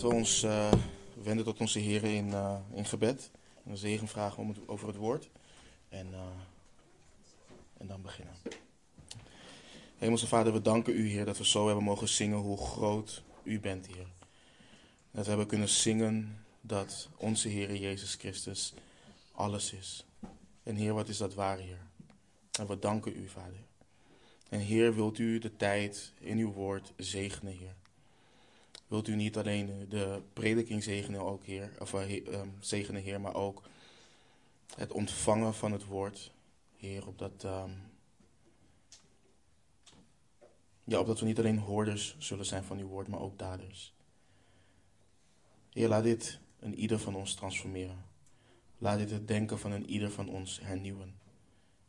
Laten we ons uh, wenden tot onze Heer in, uh, in gebed. En een zegen vragen om over het woord. En, uh, en dan beginnen. Hemelse Vader, we danken u, Heer, dat we zo hebben mogen zingen hoe groot u bent, Heer. Dat we hebben kunnen zingen dat onze Heer Jezus Christus alles is. En Heer, wat is dat waar, Heer? En we danken u, Vader. En Heer, wilt u de tijd in uw woord zegenen, Heer. Wilt u niet alleen de prediking zegenen, ook, Heer, of, uh, zegenen, Heer, maar ook het ontvangen van het woord, Heer, opdat, um, ja, opdat we niet alleen hoorders zullen zijn van uw woord, maar ook daders. Heer, laat dit een ieder van ons transformeren. Laat dit het denken van een ieder van ons hernieuwen.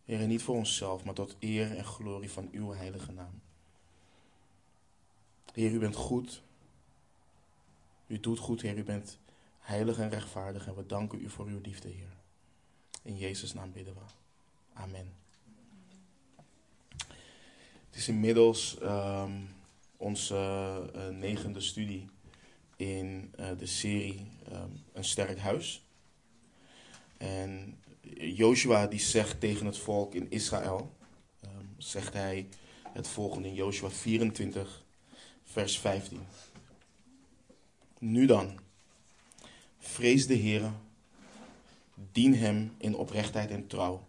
Heer, niet voor onszelf, maar tot eer en glorie van uw heilige naam. Heer, u bent goed. U doet goed, Heer. U bent heilig en rechtvaardig. En we danken u voor uw liefde, Heer. In Jezus' naam bidden we. Amen. Het is inmiddels um, onze uh, negende studie in uh, de serie um, Een sterk huis. En Joshua die zegt tegen het volk in Israël, um, zegt hij het volgende in Joshua 24, vers 15. Nu dan, vrees de Heere, dien hem in oprechtheid en trouw.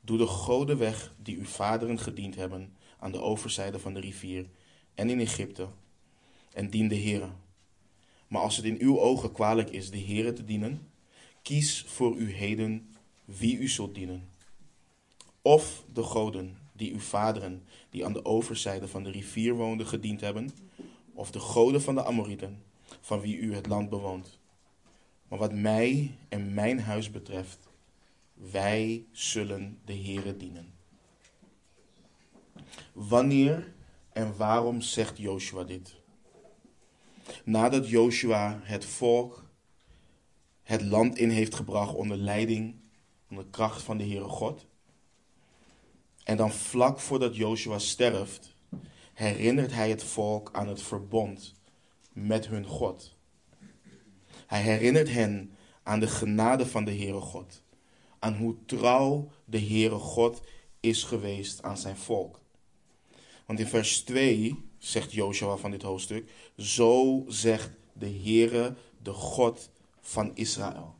Doe de goden weg die uw vaderen gediend hebben aan de overzijde van de rivier en in Egypte, en dien de Heere. Maar als het in uw ogen kwalijk is de Heere te dienen, kies voor u heden wie u zult dienen. Of de goden die uw vaderen, die aan de overzijde van de rivier woonden, gediend hebben, of de goden van de Amorieten, van wie u het land bewoont. Maar wat mij en mijn huis betreft, wij zullen de Heere dienen. Wanneer en waarom zegt Joshua dit? Nadat Joshua het volk het land in heeft gebracht onder leiding, onder kracht van de Heere God. En dan vlak voordat Joshua sterft, herinnert hij het volk aan het verbond met hun God. Hij herinnert hen aan de genade van de Heere God. Aan hoe trouw de Heere God is geweest aan zijn volk. Want in vers 2 zegt Joshua van dit hoofdstuk: Zo zegt de Heere, de God van Israël.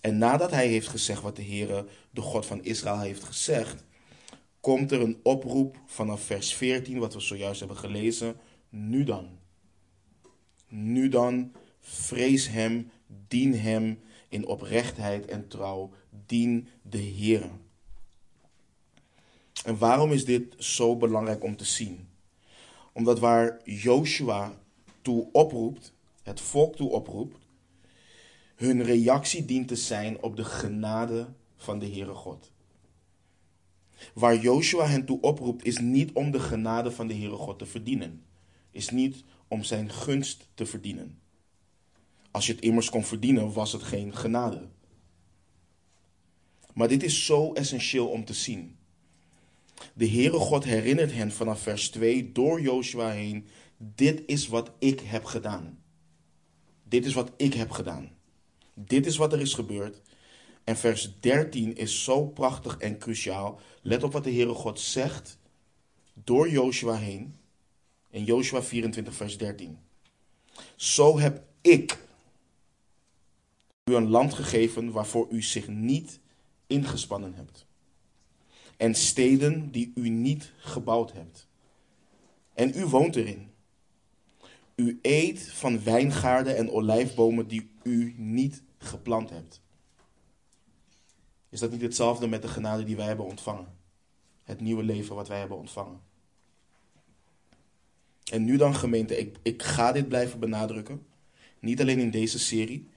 En nadat hij heeft gezegd wat de Heere, de God van Israël, heeft gezegd, komt er een oproep vanaf vers 14, wat we zojuist hebben gelezen. Nu dan. Nu dan, vrees hem, dien hem in oprechtheid en trouw, dien de Heere. En waarom is dit zo belangrijk om te zien? Omdat waar Joshua toe oproept, het volk toe oproept, hun reactie dient te zijn op de genade van de Heere God. Waar Joshua hen toe oproept, is niet om de genade van de Heere God te verdienen. Is niet om zijn gunst te verdienen. Als je het immers kon verdienen, was het geen genade. Maar dit is zo essentieel om te zien. De Heere God herinnert hen vanaf vers 2 door Joshua heen: Dit is wat ik heb gedaan. Dit is wat ik heb gedaan. Dit is wat er is gebeurd. En vers 13 is zo prachtig en cruciaal. Let op wat de Heere God zegt door Joshua heen. In Joshua 24, vers 13. Zo heb ik u een land gegeven waarvoor u zich niet ingespannen hebt. En steden die u niet gebouwd hebt. En u woont erin. U eet van wijngaarden en olijfbomen die u niet geplant hebt. Is dat niet hetzelfde met de genade die wij hebben ontvangen? Het nieuwe leven wat wij hebben ontvangen. En nu dan gemeente, ik, ik ga dit blijven benadrukken. Niet alleen in deze serie.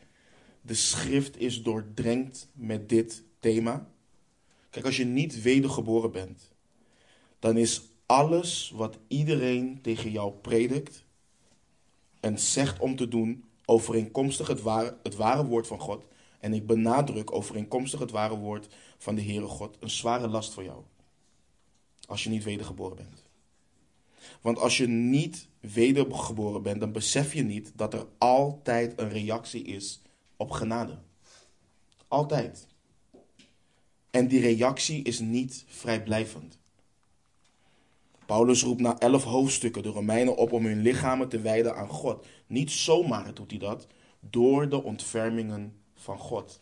De schrift is doordrenkt met dit thema. Kijk, als je niet wedergeboren bent, dan is alles wat iedereen tegen jou predikt en zegt om te doen overeenkomstig het ware, het ware woord van God. En ik benadruk overeenkomstig het ware woord van de Heere God een zware last voor jou. Als je niet wedergeboren bent. Want als je niet wedergeboren bent, dan besef je niet dat er altijd een reactie is op genade. Altijd. En die reactie is niet vrijblijvend. Paulus roept na elf hoofdstukken de Romeinen op om hun lichamen te wijden aan God. Niet zomaar doet hij dat, door de ontfermingen van God.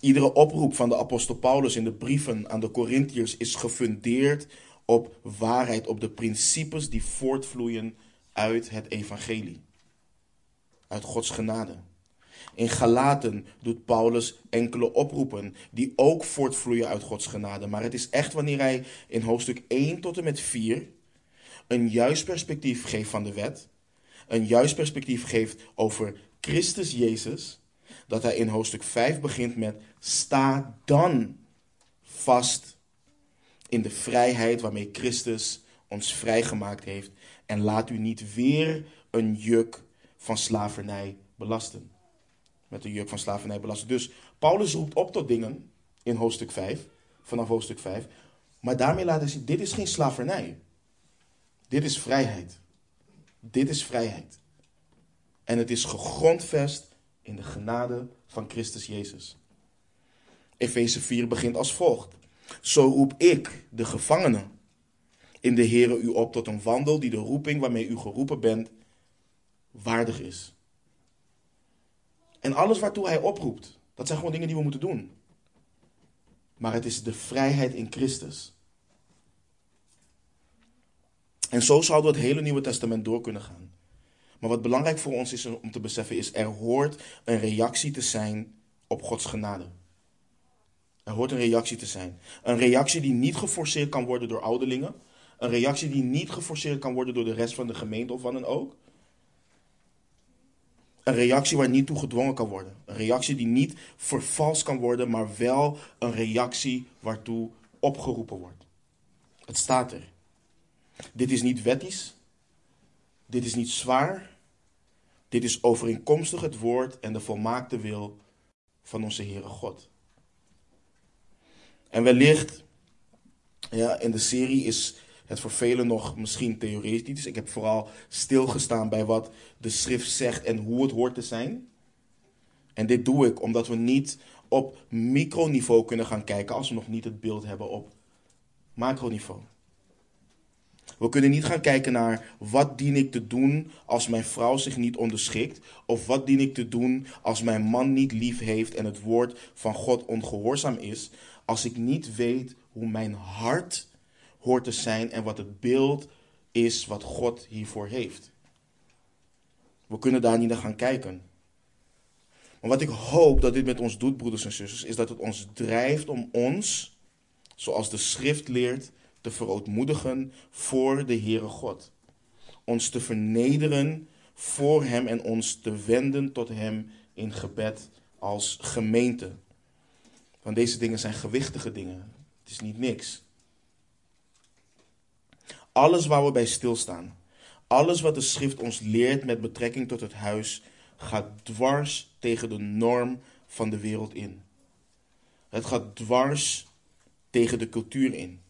Iedere oproep van de apostel Paulus in de brieven aan de Corinthiërs is gefundeerd op waarheid, op de principes die voortvloeien uit het evangelie. Uit Gods genade. In Galaten doet Paulus enkele oproepen die ook voortvloeien uit Gods genade. Maar het is echt wanneer hij in hoofdstuk 1 tot en met 4 een juist perspectief geeft van de wet, een juist perspectief geeft over Christus Jezus, dat hij in hoofdstuk 5 begint met sta dan vast in de vrijheid waarmee Christus ons vrijgemaakt heeft en laat u niet weer een juk van slavernij belasten. Met een juk van slavernij belasten. Dus Paulus roept op tot dingen in hoofdstuk 5, vanaf hoofdstuk 5. Maar daarmee laat hij zien, dit is geen slavernij. Dit is vrijheid. Dit is vrijheid. En het is gegrondvest in de genade van Christus Jezus. Efeze 4 begint als volgt. Zo roep ik, de gevangene, in de Here u op tot een wandel die de roeping waarmee u geroepen bent, waardig is. En alles waartoe hij oproept, dat zijn gewoon dingen die we moeten doen. Maar het is de vrijheid in Christus. En zo zouden we het hele Nieuwe Testament door kunnen gaan. Maar wat belangrijk voor ons is om te beseffen is, er hoort een reactie te zijn op Gods genade. Er hoort een reactie te zijn. Een reactie die niet geforceerd kan worden door ouderlingen. Een reactie die niet geforceerd kan worden door de rest van de gemeente of wat dan ook. Een reactie waar niet toe gedwongen kan worden. Een reactie die niet vervalst kan worden, maar wel een reactie waartoe opgeroepen wordt. Het staat er. Dit is niet wettisch. Dit is niet zwaar. Dit is overeenkomstig het woord en de volmaakte wil van onze Heere God. En wellicht, ja, in de serie is het voor velen nog misschien theoretisch. Ik heb vooral stilgestaan bij wat de schrift zegt en hoe het hoort te zijn. En dit doe ik omdat we niet op microniveau kunnen gaan kijken als we nog niet het beeld hebben op macroniveau. We kunnen niet gaan kijken naar wat dien ik te doen als mijn vrouw zich niet onderschikt. Of wat dien ik te doen als mijn man niet lief heeft en het woord van God ongehoorzaam is. Als ik niet weet hoe mijn hart hoort te zijn en wat het beeld is wat God hiervoor heeft. We kunnen daar niet naar gaan kijken. Maar wat ik hoop dat dit met ons doet, broeders en zusters, is dat het ons drijft om ons, zoals de schrift leert, te verootmoedigen voor de Heere God. Ons te vernederen voor Hem en ons te wenden tot Hem in gebed als gemeente. Want deze dingen zijn gewichtige dingen. Het is niet niks. Alles waar we bij stilstaan, alles wat de schrift ons leert met betrekking tot het huis, gaat dwars tegen de norm van de wereld in. Het gaat dwars tegen de cultuur in.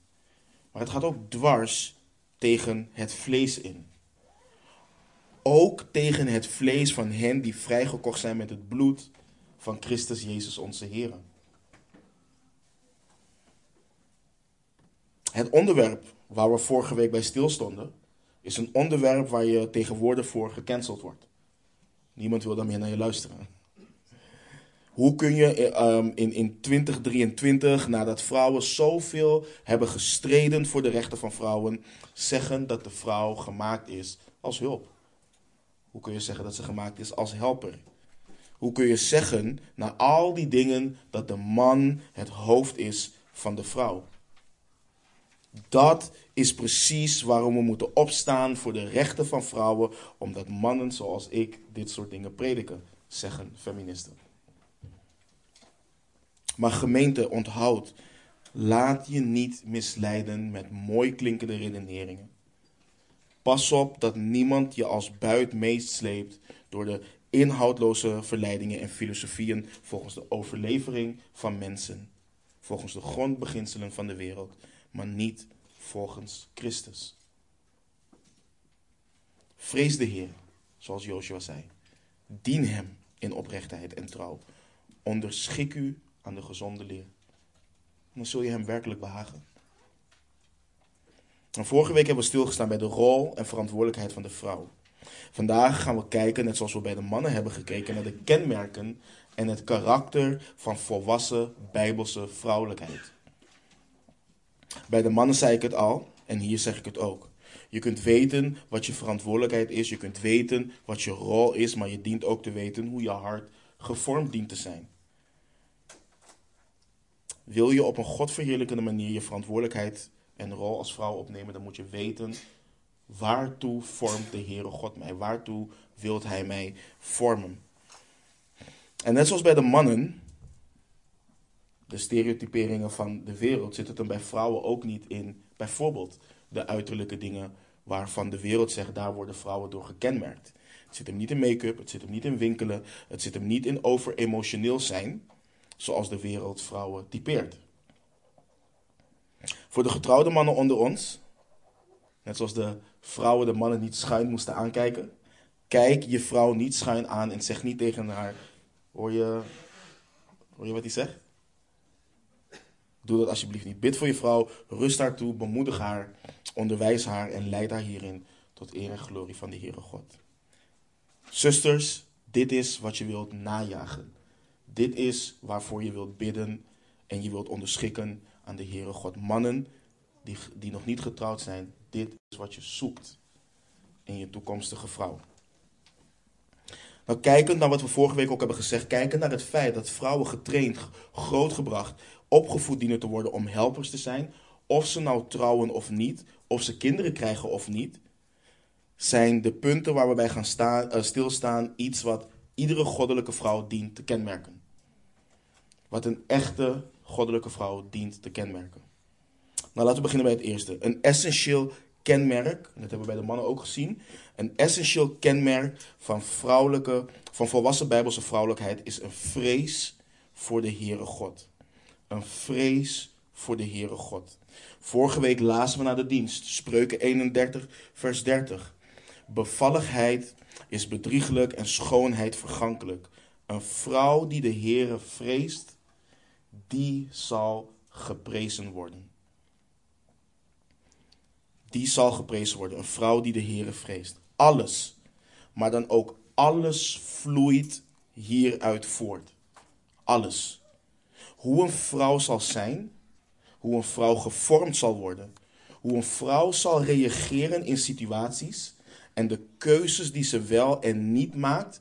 Maar het gaat ook dwars tegen het vlees in. Ook tegen het vlees van hen die vrijgekocht zijn met het bloed van Christus Jezus onze Heer. Het onderwerp waar we vorige week bij stilstonden, is een onderwerp waar je tegenwoordig voor gecanceld wordt. Niemand wil dan meer naar je luisteren. Hoe kun je um, in, in 2023, nadat vrouwen zoveel hebben gestreden voor de rechten van vrouwen, zeggen dat de vrouw gemaakt is als hulp? Hoe kun je zeggen dat ze gemaakt is als helper? Hoe kun je zeggen, na al die dingen, dat de man het hoofd is van de vrouw? Dat is precies waarom we moeten opstaan voor de rechten van vrouwen, omdat mannen zoals ik dit soort dingen prediken, zeggen feministen. Maar gemeente, onthoud, laat je niet misleiden met mooi klinkende redeneringen. Pas op dat niemand je als buit meesleept door de inhoudloze verleidingen en filosofieën volgens de overlevering van mensen, volgens de grondbeginselen van de wereld, maar niet volgens Christus. Vrees de Heer, zoals Joshua zei. Dien Hem in oprechtheid en trouw. Onderschik u aan de gezonde leer. Dan zul je Hem werkelijk behagen. En vorige week hebben we stilgestaan bij de rol en verantwoordelijkheid van de vrouw. Vandaag gaan we kijken, net zoals we bij de mannen hebben gekeken, naar de kenmerken en het karakter van volwassen bijbelse vrouwelijkheid. Bij de mannen zei ik het al en hier zeg ik het ook. Je kunt weten wat je verantwoordelijkheid is, je kunt weten wat je rol is, maar je dient ook te weten hoe je hart gevormd dient te zijn. Wil je op een godverheerlijkende manier je verantwoordelijkheid en rol als vrouw opnemen, dan moet je weten waartoe vormt de Heere God mij? Waartoe wilt Hij mij vormen? En net zoals bij de mannen, de stereotyperingen van de wereld, zit het er bij vrouwen ook niet in. Bijvoorbeeld de uiterlijke dingen waarvan de wereld zegt, daar worden vrouwen door gekenmerkt. Het zit hem niet in make-up, het zit hem niet in winkelen, het zit hem niet in over-emotioneel zijn, zoals de wereld vrouwen typeert. Voor de getrouwde mannen onder ons, net zoals de vrouwen de mannen niet schuin moesten aankijken, kijk je vrouw niet schuin aan en zeg niet tegen haar, hoor je, hoor je wat hij zegt? Doe dat alsjeblieft niet. Bid voor je vrouw, rust haar toe, bemoedig haar, onderwijs haar en leid haar hierin tot eer en glorie van de Heere God. Zusters, dit is wat je wilt najagen. Dit is waarvoor je wilt bidden en je wilt onderschikken aan de Heere God. Mannen die, die nog niet getrouwd zijn, dit is wat je zoekt in je toekomstige vrouw. Nou, kijkend naar wat we vorige week ook hebben gezegd, kijkend naar het feit dat vrouwen getraind, grootgebracht, opgevoed dienen te worden om helpers te zijn, of ze nou trouwen of niet, of ze kinderen krijgen of niet, zijn de punten waar we bij gaan staan, uh, stilstaan iets wat iedere goddelijke vrouw dient te kenmerken. Wat een echte goddelijke vrouw dient te kenmerken. Nou, laten we beginnen bij het eerste. Een essentieel kenmerk, dat hebben we bij de mannen ook gezien. Een essentieel kenmerk van, vrouwelijke, van volwassen bijbelse vrouwelijkheid is een vrees voor de Heere God. Een vrees voor de Heere God. Vorige week lazen we naar de dienst, Spreuken 31, vers 30. Bevalligheid is bedriegelijk en schoonheid vergankelijk. Een vrouw die de Heere vreest, die zal geprezen worden. Die zal geprezen worden. Een vrouw die de Heere vreest. Alles, maar dan ook alles vloeit hieruit voort. Alles. Hoe een vrouw zal zijn, hoe een vrouw gevormd zal worden, hoe een vrouw zal reageren in situaties en de keuzes die ze wel en niet maakt,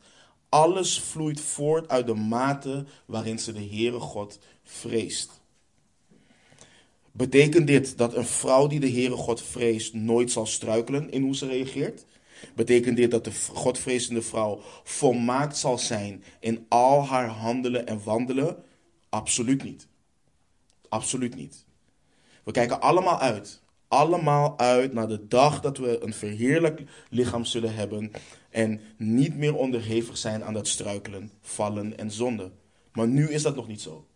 alles vloeit voort uit de mate waarin ze de Heere God vreest. Betekent dit dat een vrouw die de Heere God vreest nooit zal struikelen in hoe ze reageert? Betekent dit dat de Godvrezende vrouw volmaakt zal zijn in al haar handelen en wandelen? Absoluut niet. Absoluut niet. We kijken allemaal uit. Allemaal uit naar de dag dat we een verheerlijk lichaam zullen hebben en niet meer onderhevig zijn aan dat struikelen, vallen en zonde. Maar nu is dat nog niet zo.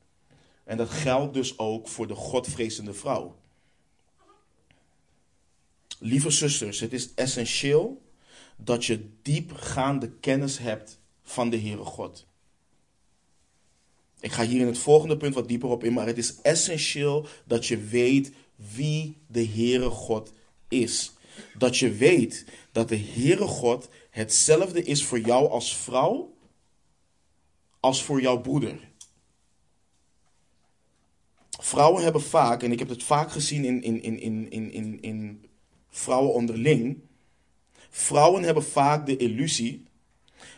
En dat geldt dus ook voor de Godvrezende vrouw. Lieve zusters, het is essentieel dat je diepgaande kennis hebt van de Heere God. Ik ga hier in het volgende punt wat dieper op in, maar het is essentieel dat je weet wie de Heere God is. Dat je weet dat de Heere God hetzelfde is voor jou als vrouw als voor jouw broeder. Vrouwen hebben vaak, en ik heb het vaak gezien in, in, in, in, in, in, in vrouwen onderling. Vrouwen hebben vaak de illusie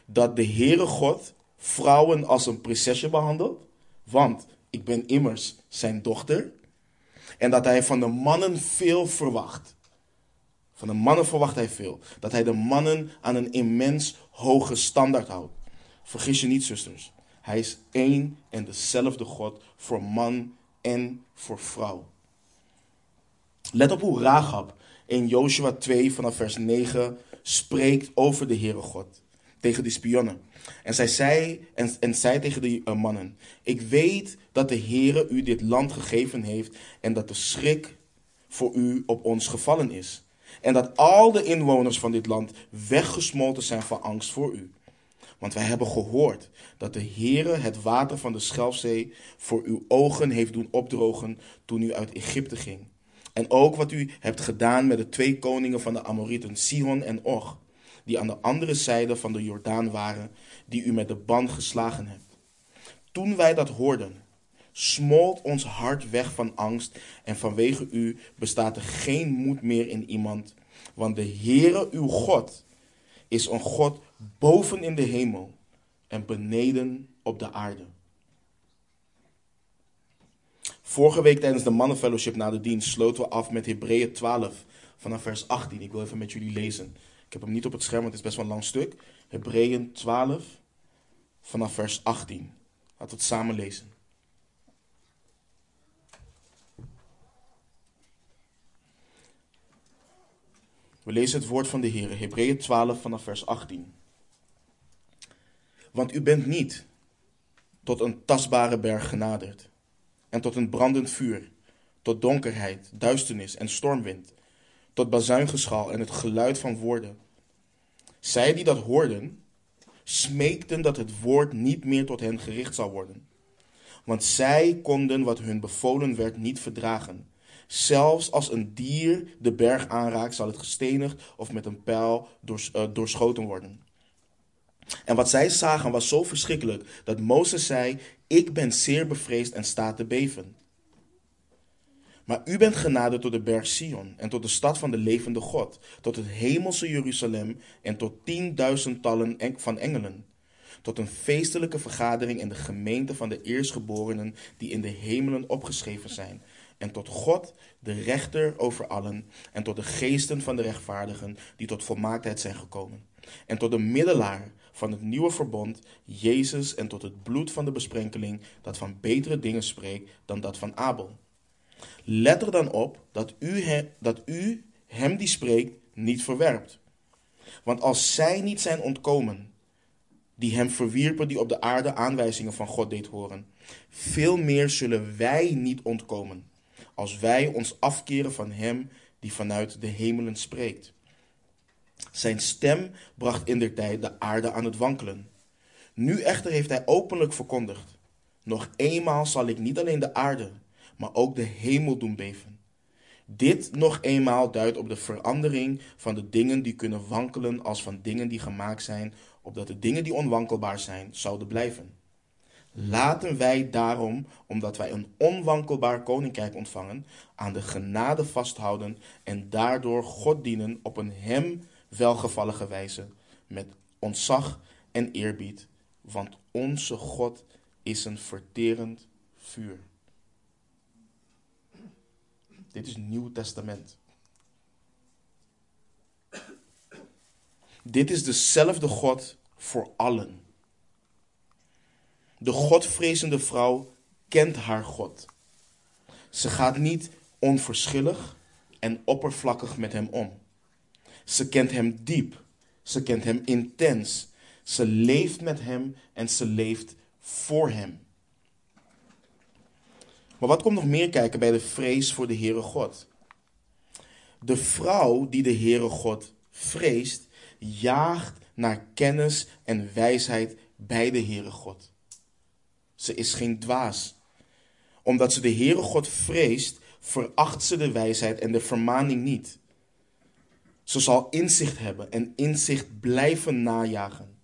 dat de Heere God vrouwen als een prinsesje behandelt. Want ik ben immers zijn dochter. En dat hij van de mannen veel verwacht. Van de mannen verwacht hij veel. Dat hij de mannen aan een immens hoge standaard houdt. Vergis je niet, zusters. Hij is één en dezelfde God voor man en voor vrouw. Let op hoe Rahab in Joshua 2 vanaf vers 9 spreekt over de Heere God tegen die spionnen. En zij zei, en, en zei tegen die uh, mannen: Ik weet dat de Heere u dit land gegeven heeft en dat de schrik voor u op ons gevallen is. En dat al de inwoners van dit land weggesmolten zijn van angst voor u. Want wij hebben gehoord dat de Heere het water van de Schelfzee voor uw ogen heeft doen opdrogen toen u uit Egypte ging. En ook wat u hebt gedaan met de twee koningen van de Amorieten, Sihon en Och, die aan de andere zijde van de Jordaan waren, die u met de band geslagen hebt. Toen wij dat hoorden, smolt ons hart weg van angst en vanwege u bestaat er geen moed meer in iemand. Want de Heere uw God is een God boven in de hemel en beneden op de aarde. Vorige week tijdens de mannenfellowship na de dienst sloten we af met Hebreeën 12 vanaf vers 18. Ik wil even met jullie lezen. Ik heb hem niet op het scherm, want het is best wel een lang stuk. Hebreeën 12 vanaf vers 18. Laten we het samen lezen. We lezen het woord van de Heer, Hebreeën 12 vanaf vers 18. Want u bent niet tot een tastbare berg genaderd en tot een brandend vuur, tot donkerheid, duisternis en stormwind, tot bazuingeschal en het geluid van woorden. Zij die dat hoorden, smeekten dat het woord niet meer tot hen gericht zou worden. Want zij konden wat hun bevolen werd niet verdragen. Zelfs als een dier de berg aanraakt, zal het gestenigd of met een pijl uh, doorschoten worden. En wat zij zagen was zo verschrikkelijk dat Mozes zei: Ik ben zeer bevreesd en sta te beven. Maar u bent genaderd tot de berg Sion en tot de stad van de levende God, tot het hemelse Jeruzalem en tot tienduizendtallen van engelen. Tot een feestelijke vergadering in de gemeente van de eerstgeborenen die in de hemelen opgeschreven zijn. En tot God, de rechter over allen, en tot de geesten van de rechtvaardigen die tot volmaaktheid zijn gekomen. En tot de middelaar van het nieuwe verbond, Jezus, en tot het bloed van de besprenkeling dat van betere dingen spreekt dan dat van Abel. Let er dan op dat u, dat u hem die spreekt niet verwerpt. Want als zij niet zijn ontkomen, die hem verwierpen, die op de aarde aanwijzingen van God deed horen, veel meer zullen wij niet ontkomen, als wij ons afkeren van hem die vanuit de hemelen spreekt. Zijn stem bracht in der tijd de aarde aan het wankelen. Nu echter heeft hij openlijk verkondigd: Nog eenmaal zal ik niet alleen de aarde, maar ook de hemel doen beven. Dit nog eenmaal duidt op de verandering van de dingen die kunnen wankelen als van dingen die gemaakt zijn, opdat de dingen die onwankelbaar zijn, zouden blijven. Laten wij daarom, omdat wij een onwankelbaar koninkrijk ontvangen, aan de genade vasthouden en daardoor God dienen op een hem welgevallige wijze, met ontzag en eerbied, want onze God is een verterend vuur. Dit is Nieuw Testament. Dit is dezelfde God voor allen. De Godvrezende vrouw kent haar God. Ze gaat niet onverschillig en oppervlakkig met hem om. Ze kent hem diep. Ze kent hem intens. Ze leeft met hem en ze leeft voor hem. Maar wat komt nog meer kijken bij de vrees voor de Heere God? De vrouw die de Heere God vreest, jaagt naar kennis en wijsheid bij de Heere God. Ze is geen dwaas. Omdat ze de Heere God vreest, veracht ze de wijsheid en de vermaning niet. Ze zal inzicht hebben en inzicht blijven najagen.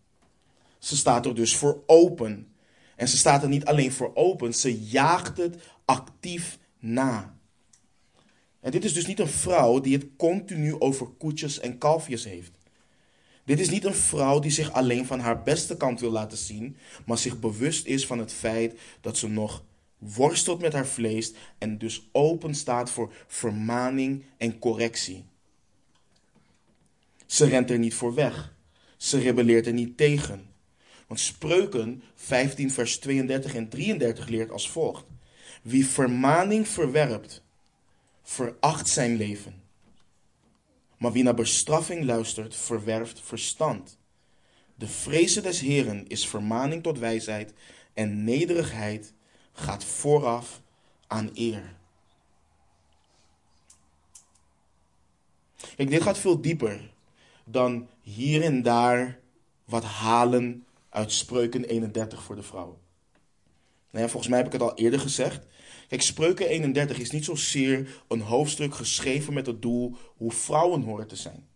Ze staat er dus voor open. En ze staat er niet alleen voor open, ze jaagt het actief na. En dit is dus niet een vrouw die het continu over koetjes en kalfjes heeft. Dit is niet een vrouw die zich alleen van haar beste kant wil laten zien, maar zich bewust is van het feit dat ze nog worstelt met haar vlees en dus open staat voor vermaning en correctie. Ze rent er niet voor weg. Ze rebelleert er niet tegen. Want Spreuken 15, vers 32 en 33 leert als volgt: Wie vermaning verwerpt, veracht zijn leven. Maar wie naar bestraffing luistert, verwerft verstand. De vrezen des Heren is vermaning tot wijsheid en nederigheid gaat vooraf aan eer. Kijk, dit gaat veel dieper dan hier en daar wat halen uit Spreuken 31 voor de vrouw. Nou volgens mij heb ik het al eerder gezegd. Kijk, Spreuken 31 is niet zozeer een hoofdstuk geschreven met het doel hoe vrouwen horen te zijn.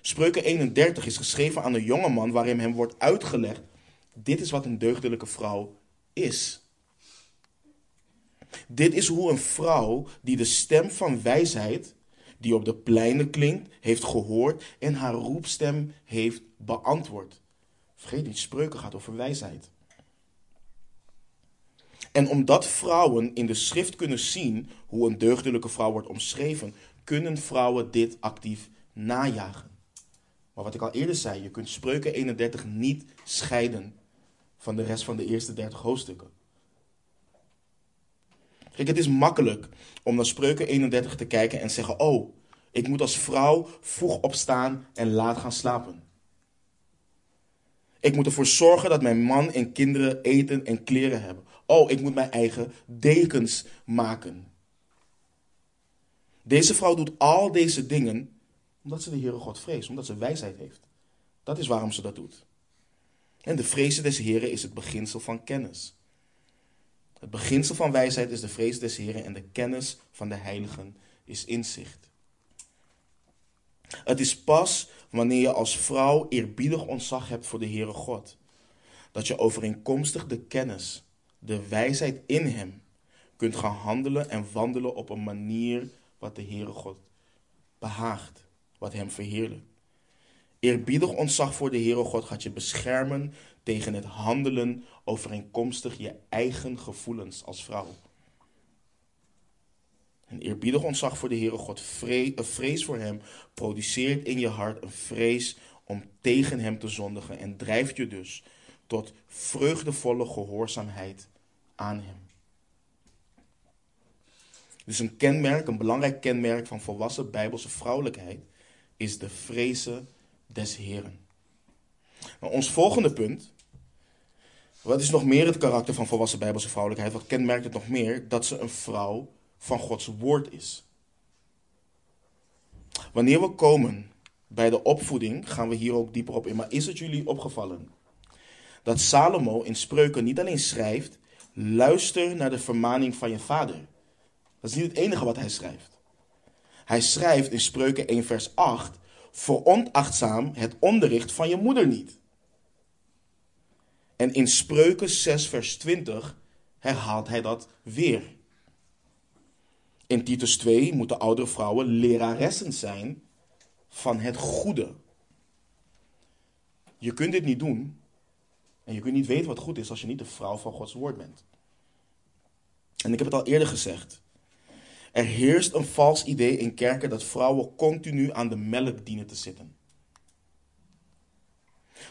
Spreuken 31 is geschreven aan een jongeman waarin hem wordt uitgelegd: dit is wat een deugdelijke vrouw is. Dit is hoe een vrouw die de stem van wijsheid, die op de pleinen klinkt, heeft gehoord en haar roepstem heeft beantwoord. Vergeet niet, spreuken gaat over wijsheid. En omdat vrouwen in de schrift kunnen zien hoe een deugdelijke vrouw wordt omschreven, kunnen vrouwen dit actief najagen. Maar wat ik al eerder zei, je kunt spreuken 31 niet scheiden van de rest van de eerste 30 hoofdstukken. Kijk, het is makkelijk om naar spreuken 31 te kijken en zeggen: Oh, ik moet als vrouw vroeg opstaan en laat gaan slapen. Ik moet ervoor zorgen dat mijn man en kinderen eten en kleren hebben. Oh, ik moet mijn eigen dekens maken. Deze vrouw doet al deze dingen omdat ze de Heere God vreest, omdat ze wijsheid heeft. Dat is waarom ze dat doet. En de vrezen des Heren is het beginsel van kennis. Het beginsel van wijsheid is de vrees des Heren en de kennis van de heiligen is inzicht. Het is pas wanneer je als vrouw eerbiedig ontzag hebt voor de Heere God, dat je overeenkomstig de kennis, de wijsheid in Hem, kunt gaan handelen en wandelen op een manier wat de Heere God behaagt, wat Hem verheerlijkt. Eerbiedig ontzag voor de Heere God gaat je beschermen tegen het handelen overeenkomstig je eigen gevoelens als vrouw. Een eerbiedig ontzag voor de Heere God, een vrees voor Hem, produceert in je hart een vrees om tegen Hem te zondigen en drijft je dus tot vreugdevolle gehoorzaamheid aan Hem. Dus een kenmerk, een belangrijk kenmerk van volwassen bijbelse vrouwelijkheid is de vrezen des Heren. Nou, ons volgende punt. Wat is nog meer het karakter van volwassen bijbelse vrouwelijkheid? Wat kenmerkt het nog meer? Dat ze een vrouw van Gods woord is. Wanneer we komen bij de opvoeding, gaan we hier ook dieper op in. Maar is het jullie opgevallen dat Salomo in spreuken niet alleen schrijft: luister naar de vermaning van je vader? Dat is niet het enige wat hij schrijft. Hij schrijft in spreuken 1, vers 8: veronachtzaam het onderricht van je moeder niet. En in spreuken 6, vers 20 herhaalt hij dat weer. In Titus 2 moeten oudere vrouwen leraressen zijn van het goede. Je kunt dit niet doen en je kunt niet weten wat goed is als je niet de vrouw van Gods woord bent. En ik heb het al eerder gezegd. Er heerst een vals idee in kerken dat vrouwen continu aan de melk dienen te zitten.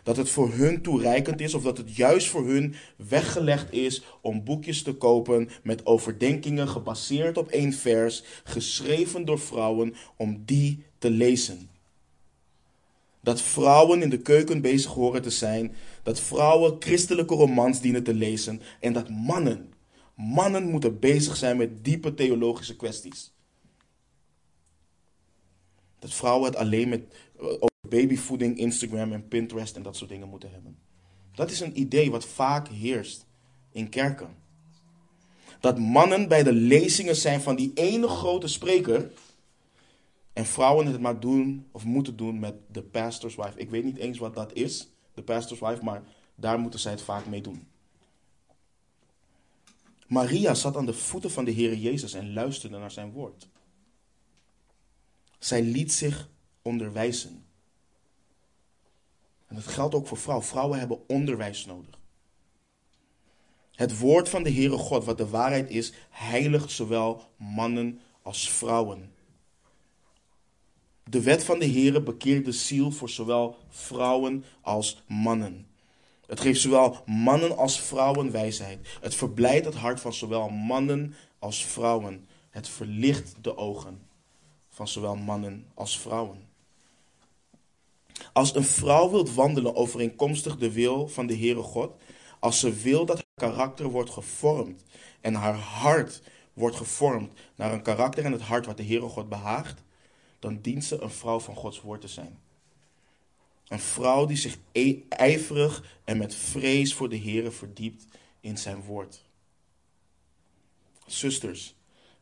Dat het voor hun toereikend is of dat het juist voor hun weggelegd is om boekjes te kopen met overdenkingen gebaseerd op één vers, geschreven door vrouwen, om die te lezen. Dat vrouwen in de keuken bezig horen te zijn, dat vrouwen christelijke romans dienen te lezen en dat mannen Mannen moeten bezig zijn met diepe theologische kwesties. Dat vrouwen het alleen met eh, babyvoeding, Instagram en Pinterest en dat soort dingen moeten hebben. Dat is een idee wat vaak heerst in kerken. Dat mannen bij de lezingen zijn van die ene grote spreker. En vrouwen het maar doen of moeten doen met de pastor's wife. Ik weet niet eens wat dat is, de pastor's wife, maar daar moeten zij het vaak mee doen. Maria zat aan de voeten van de Heer Jezus en luisterde naar zijn woord. Zij liet zich onderwijzen. En dat geldt ook voor vrouwen. Vrouwen hebben onderwijs nodig. Het woord van de Heere God, wat de waarheid is, heiligt zowel mannen als vrouwen. De wet van de Heere bekeert de ziel voor zowel vrouwen als mannen. Het geeft zowel mannen als vrouwen wijsheid. Het verblijdt het hart van zowel mannen als vrouwen. Het verlicht de ogen van zowel mannen als vrouwen. Als een vrouw wilt wandelen overeenkomstig de wil van de Heere God, als ze wil dat haar karakter wordt gevormd en haar hart wordt gevormd naar een karakter en het hart wat de Heere God behaagt, dan dient ze een vrouw van Gods woord te zijn. Een vrouw die zich e- ijverig en met vrees voor de Heer verdiept in zijn woord. Zusters,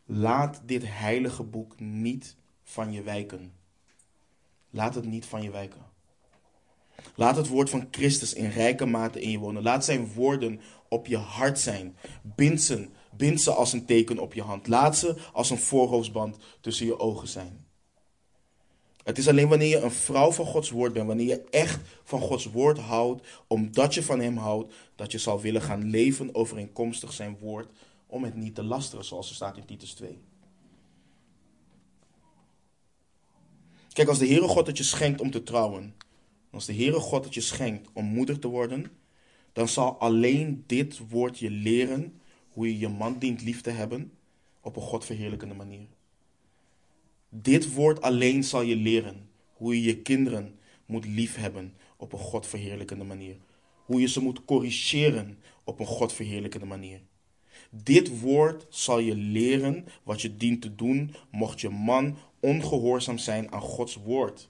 laat dit heilige boek niet van je wijken. Laat het niet van je wijken. Laat het woord van Christus in rijke mate in je wonen. Laat zijn woorden op je hart zijn. Bind ze, bind ze als een teken op je hand. Laat ze als een voorhoofdsband tussen je ogen zijn. Het is alleen wanneer je een vrouw van Gods woord bent, wanneer je echt van Gods woord houdt, omdat je van Hem houdt, dat je zal willen gaan leven overeenkomstig Zijn woord, om het niet te lasteren, zoals er staat in Titus 2. Kijk, als de Heere God het je schenkt om te trouwen, als de Heere God het je schenkt om moeder te worden, dan zal alleen dit woord je leren hoe je je man dient lief te hebben op een Godverheerlijkende manier. Dit woord alleen zal je leren hoe je je kinderen moet liefhebben op een Godverheerlijkende manier. Hoe je ze moet corrigeren op een Godverheerlijkende manier. Dit woord zal je leren wat je dient te doen mocht je man ongehoorzaam zijn aan Gods woord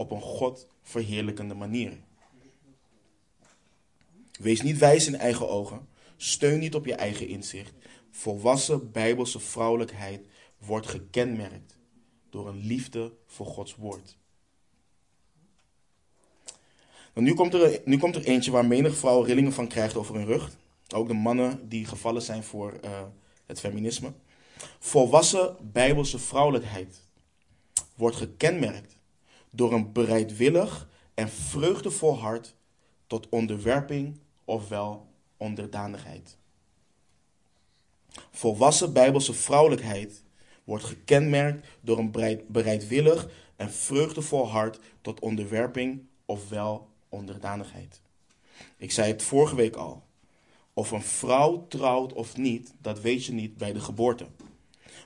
op een Godverheerlijkende manier. Wees niet wijs in eigen ogen. Steun niet op je eigen inzicht. Volwassen bijbelse vrouwelijkheid wordt gekenmerkt door een liefde voor Gods woord. Nou, nu, komt er, nu komt er eentje waar menig vrouw rillingen van krijgt over hun rug. Ook de mannen die gevallen zijn voor uh, het feminisme. Volwassen bijbelse vrouwelijkheid wordt gekenmerkt door een bereidwillig en vreugdevol hart tot onderwerping ofwel onderdanigheid. Volwassen bijbelse vrouwelijkheid wordt gekenmerkt door een bereidwillig en vreugdevol hart tot onderwerping ofwel onderdanigheid. Ik zei het vorige week al. Of een vrouw trouwt of niet, dat weet je niet bij de geboorte.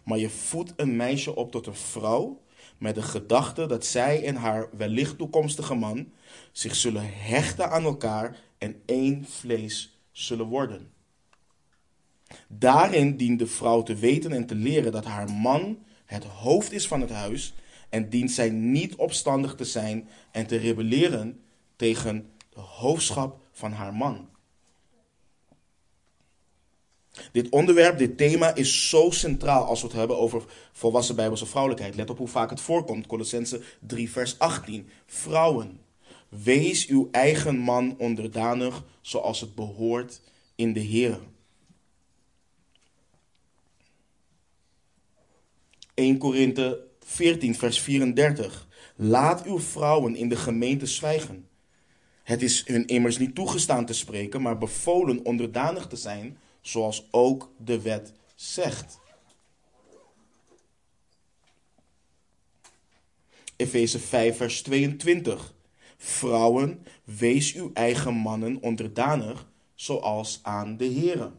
Maar je voedt een meisje op tot een vrouw met de gedachte dat zij en haar wellicht toekomstige man zich zullen hechten aan elkaar en één vlees zullen worden. Daarin dient de vrouw te weten en te leren dat haar man het hoofd is van het huis en dient zij niet opstandig te zijn en te rebelleren tegen de hoofdschap van haar man. Dit onderwerp, dit thema is zo centraal als we het hebben over volwassen bijbelse vrouwelijkheid. Let op hoe vaak het voorkomt. Colossense 3 vers 18. Vrouwen, wees uw eigen man onderdanig zoals het behoort in de Heer. 1 Korinthe 14 vers 34. Laat uw vrouwen in de gemeente zwijgen. Het is hun immers niet toegestaan te spreken, maar bevolen onderdanig te zijn zoals ook de wet zegt. Efeze 5, vers 22. Vrouwen, wees uw eigen mannen onderdanig, zoals aan de Here.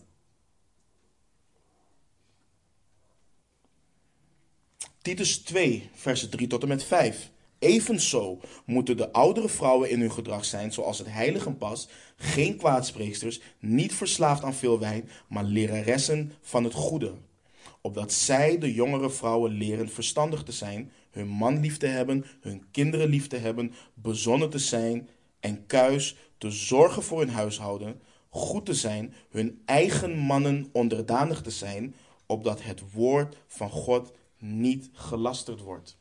Titus 2, vers 3 tot en met 5. Evenzo moeten de oudere vrouwen in hun gedrag zijn zoals het heiligen pas, geen kwaadspreeksters, niet verslaafd aan veel wijn, maar leraressen van het goede. Opdat zij de jongere vrouwen leren verstandig te zijn, hun man lief te hebben, hun kinderen lief te hebben, bezonnen te zijn en kuis, te zorgen voor hun huishouden, goed te zijn, hun eigen mannen onderdanig te zijn, opdat het woord van God niet gelasterd wordt.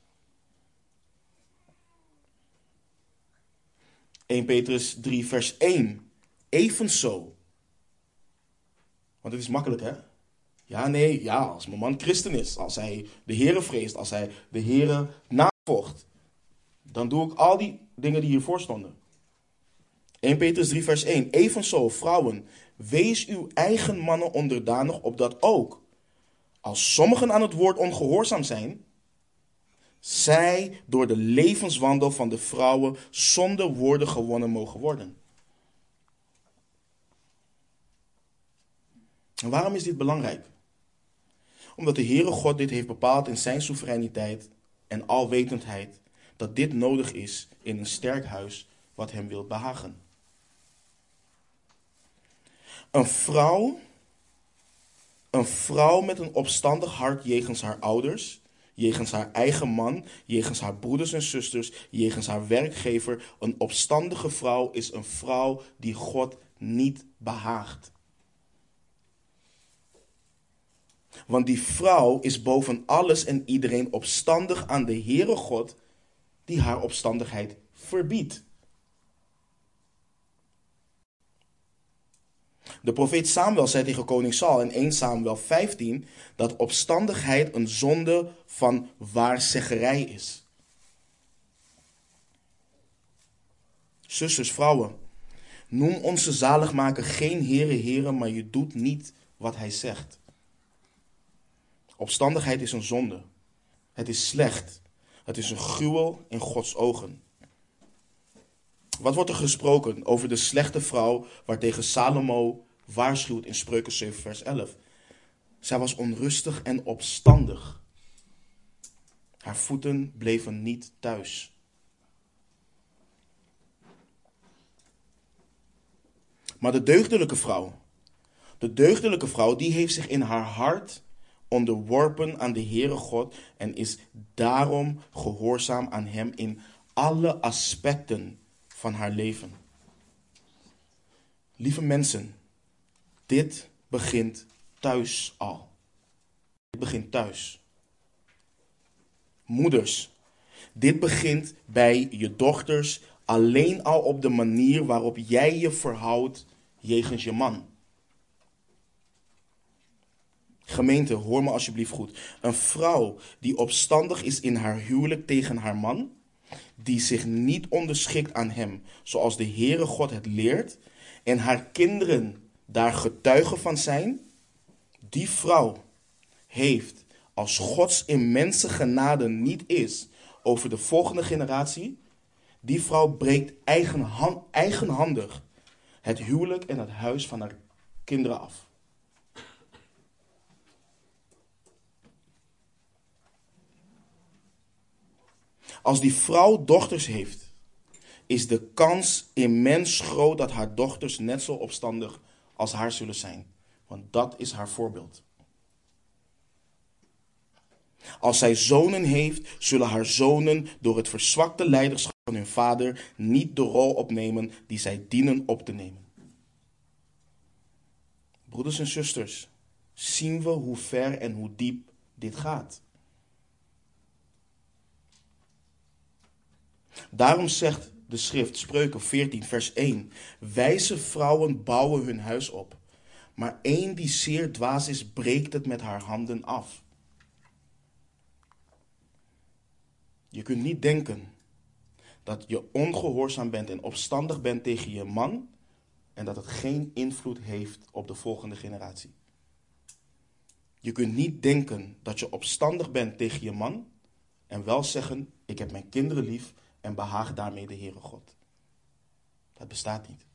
1 Petrus 3, vers 1. Evenzo. Want het is makkelijk, hè? Ja, nee, ja, als mijn man christen is, als hij de Heere vreest, als hij de Heere navolgt, dan doe ik al die dingen die hiervoor stonden. 1 Petrus 3, vers 1. Evenzo, vrouwen, wees uw eigen mannen onderdanig, opdat ook, als sommigen aan het woord ongehoorzaam zijn, zij door de levenswandel van de vrouwen zonder woorden gewonnen mogen worden. En waarom is dit belangrijk? Omdat de Heere God dit heeft bepaald in zijn soevereiniteit en alwetendheid, dat dit nodig is in een sterk huis wat hem wil behagen. Een vrouw, een vrouw met een opstandig hart jegens haar ouders, jegens haar eigen man, jegens haar broeders en zusters, jegens haar werkgever. Een opstandige vrouw is een vrouw die God niet behaagt. Want die vrouw is boven alles en iedereen opstandig aan de Heere God, die haar opstandigheid verbiedt. De profeet Samuel zei tegen koning Saul in 1 Samuel 15 dat opstandigheid een zonde van waarzeggerij is. Zusters, vrouwen, noem onze zaligmaker geen here, heren, maar je doet niet wat hij zegt. Opstandigheid is een zonde. Het is slecht. Het is een gruwel in Gods ogen. Wat wordt er gesproken over de slechte vrouw waartegen Salomo waarschuwt in Spreuken 7, vers 11? Zij was onrustig en opstandig. Haar voeten bleven niet thuis. Maar de deugdelijke vrouw, de deugdelijke vrouw, die heeft zich in haar hart onderworpen aan de Heere God en is daarom gehoorzaam aan Hem in alle aspecten van haar leven. Lieve mensen, dit begint thuis al. Dit begint thuis. Moeders, dit begint bij je dochters alleen al op de manier waarop jij je verhoudt jegens je man. Gemeente, hoor me alsjeblieft goed. Een vrouw die opstandig is in haar huwelijk tegen haar man, die zich niet onderschikt aan hem, zoals de Heere God het leert, en haar kinderen daar getuigen van zijn, die vrouw heeft, als Gods immense genade niet is over de volgende generatie, die vrouw breekt eigenhandig het huwelijk en het huis van haar kinderen af. Als die vrouw dochters heeft, is de kans immens groot dat haar dochters net zo opstandig als haar zullen zijn. Want dat is haar voorbeeld. Als zij zonen heeft, zullen haar zonen door het verzwakte leiderschap van hun vader niet de rol opnemen die zij dienen op te nemen. Broeders en zusters, zien we hoe ver en hoe diep dit gaat. Daarom zegt de schrift, Spreuken 14, vers 1, wijze vrouwen bouwen hun huis op, maar één die zeer dwaas is, breekt het met haar handen af. Je kunt niet denken dat je ongehoorzaam bent en opstandig bent tegen je man en dat het geen invloed heeft op de volgende generatie. Je kunt niet denken dat je opstandig bent tegen je man en wel zeggen: Ik heb mijn kinderen lief en behaag daarmee de Heere God. Dat bestaat niet.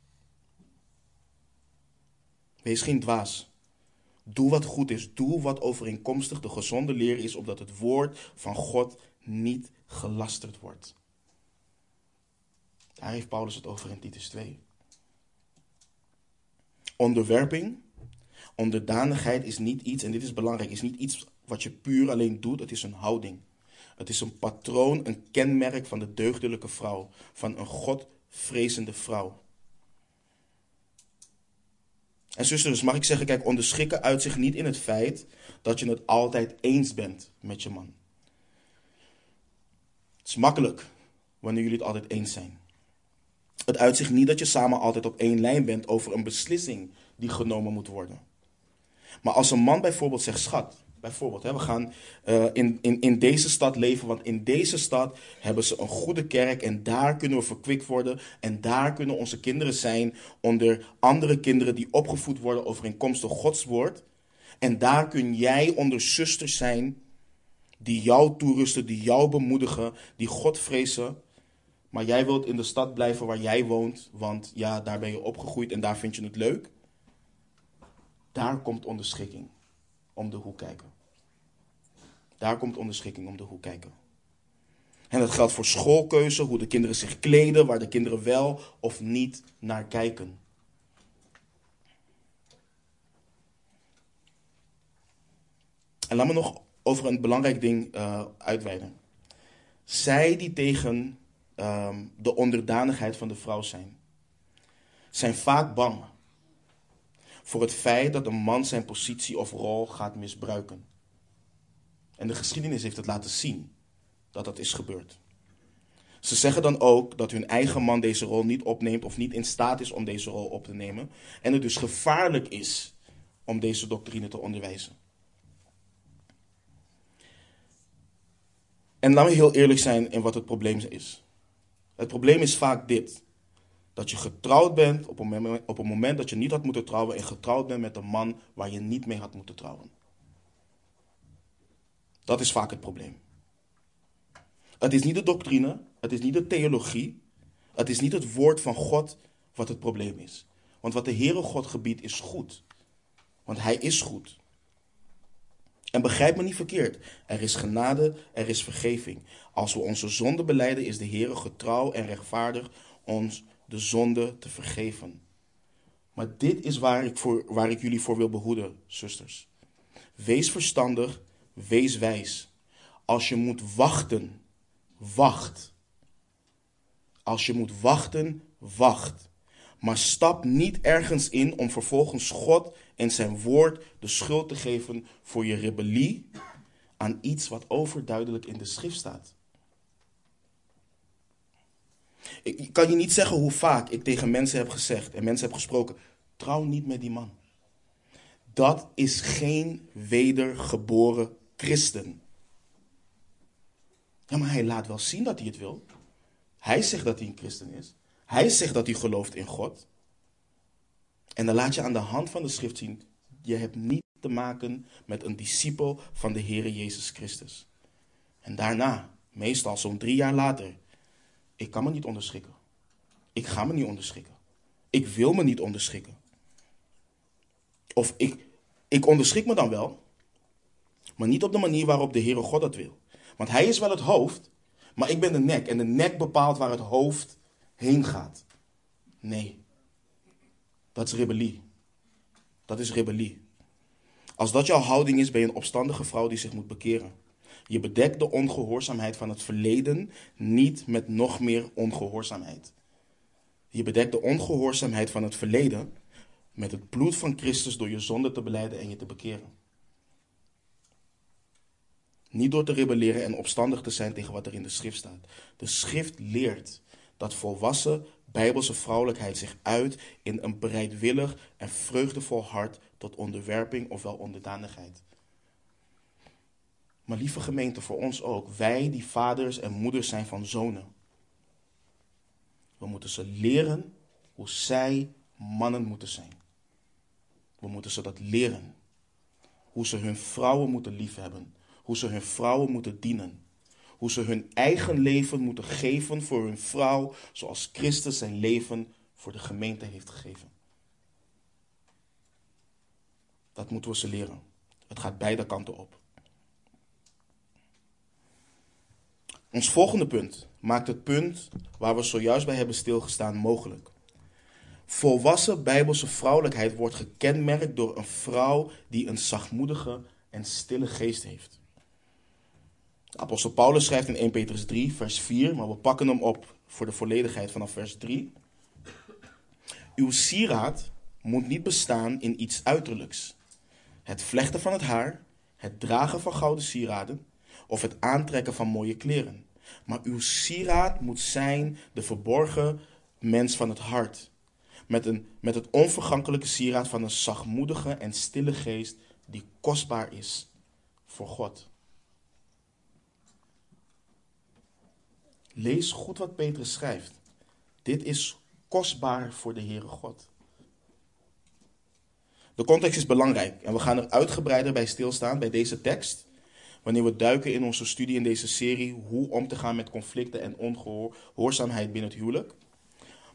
Wees geen dwaas. Doe wat goed is. Doe wat overeenkomstig de gezonde leer is, opdat het woord van God niet gelasterd wordt. Daar heeft Paulus het over in Titus 2. Onderwerping, onderdanigheid is niet iets, en dit is belangrijk, is niet iets wat je puur alleen doet, het is een houding. Het is een patroon, een kenmerk van de deugdelijke vrouw, van een godvrezende vrouw. En zusters, mag ik zeggen, kijk, onderschikken uit zich niet in het feit dat je het altijd eens bent met je man. Het is makkelijk wanneer jullie het altijd eens zijn. Het uitzicht niet dat je samen altijd op één lijn bent over een beslissing die genomen moet worden. Maar als een man bijvoorbeeld zegt, schat, Bijvoorbeeld, hè, we gaan uh, in, in, in deze stad leven, want in deze stad hebben ze een goede kerk en daar kunnen we verkwikt worden en daar kunnen onze kinderen zijn onder andere kinderen die opgevoed worden overeenkomstig Gods woord. En daar kun jij onder zusters zijn die jou toerusten, die jou bemoedigen, die God vrezen. Maar jij wilt in de stad blijven waar jij woont, want ja, daar ben je opgegroeid en daar vind je het leuk. Daar komt onderschikking om de hoek kijken. Daar komt onderschikking om de hoek kijken. En dat geldt voor schoolkeuze, hoe de kinderen zich kleden, waar de kinderen wel of niet naar kijken. En laat me nog over een belangrijk ding uh, uitweiden. Zij die tegen ehm, de onderdanigheid van de vrouw zijn, zijn vaak bang voor het feit dat een man zijn positie of rol gaat misbruiken. En de geschiedenis heeft het laten zien dat dat is gebeurd. Ze zeggen dan ook dat hun eigen man deze rol niet opneemt of niet in staat is om deze rol op te nemen. En het dus gevaarlijk is om deze doctrine te onderwijzen. En laten we heel eerlijk zijn in wat het probleem is. Het probleem is vaak dit. Dat je getrouwd bent op een, moment, op een moment dat je niet had moeten trouwen en getrouwd bent met een man waar je niet mee had moeten trouwen. Dat is vaak het probleem. Het is niet de doctrine, het is niet de theologie, het is niet het woord van God wat het probleem is. Want wat de Heere God gebiedt is goed. Want Hij is goed. En begrijp me niet verkeerd. Er is genade, er is vergeving. Als we onze zonde beleiden, is de Heere getrouw en rechtvaardig ons de zonde te vergeven. Maar dit is waar ik, voor, waar ik jullie voor wil behoeden, zusters. Wees verstandig, wees wijs. Als je moet wachten, wacht. Als je moet wachten, wacht. Maar stap niet ergens in om vervolgens God en zijn woord de schuld te geven voor je rebellie aan iets wat overduidelijk in de schrift staat. Ik kan je niet zeggen hoe vaak ik tegen mensen heb gezegd en mensen heb gesproken: trouw niet met die man. Dat is geen wedergeboren christen. Ja, maar hij laat wel zien dat hij het wil. Hij zegt dat hij een christen is. Hij zegt dat hij gelooft in God. En dan laat je aan de hand van de schrift zien, je hebt niet te maken met een discipel van de Heer Jezus Christus. En daarna, meestal zo'n drie jaar later, ik kan me niet onderschikken. Ik ga me niet onderschikken. Ik wil me niet onderschikken. Of ik, ik onderschik me dan wel, maar niet op de manier waarop de Heere God dat wil. Want hij is wel het hoofd, maar ik ben de nek. En de nek bepaalt waar het hoofd heen gaat. Nee. Dat is rebellie. Dat is rebellie. Als dat jouw houding is, ben je een opstandige vrouw die zich moet bekeren. Je bedekt de ongehoorzaamheid van het verleden niet met nog meer ongehoorzaamheid. Je bedekt de ongehoorzaamheid van het verleden met het bloed van Christus door je zonde te beleiden en je te bekeren. Niet door te rebelleren en opstandig te zijn tegen wat er in de schrift staat. De schrift leert dat volwassen bijbelse vrouwelijkheid zich uit in een bereidwillig en vreugdevol hart tot onderwerping ofwel onderdanigheid. Maar lieve gemeente, voor ons ook, wij die vaders en moeders zijn van zonen. We moeten ze leren hoe zij mannen moeten zijn. We moeten ze dat leren. Hoe ze hun vrouwen moeten liefhebben. Hoe ze hun vrouwen moeten dienen. Hoe ze hun eigen leven moeten geven voor hun vrouw, zoals Christus zijn leven voor de gemeente heeft gegeven. Dat moeten we ze leren. Het gaat beide kanten op. Ons volgende punt maakt het punt waar we zojuist bij hebben stilgestaan mogelijk. Volwassen bijbelse vrouwelijkheid wordt gekenmerkt door een vrouw die een zachtmoedige en stille geest heeft. Apostel Paulus schrijft in 1 Petrus 3, vers 4, maar we pakken hem op voor de volledigheid vanaf vers 3. Uw sieraad moet niet bestaan in iets uiterlijks. Het vlechten van het haar, het dragen van gouden sieraden of het aantrekken van mooie kleren. Maar uw sieraad moet zijn de verborgen mens van het hart. Met, een, met het onvergankelijke sieraad van een zachtmoedige en stille geest die kostbaar is voor God. Lees goed wat Petrus schrijft. Dit is kostbaar voor de Heere God. De context is belangrijk en we gaan er uitgebreider bij stilstaan bij deze tekst. Wanneer we duiken in onze studie in deze serie hoe om te gaan met conflicten en ongehoorzaamheid binnen het huwelijk.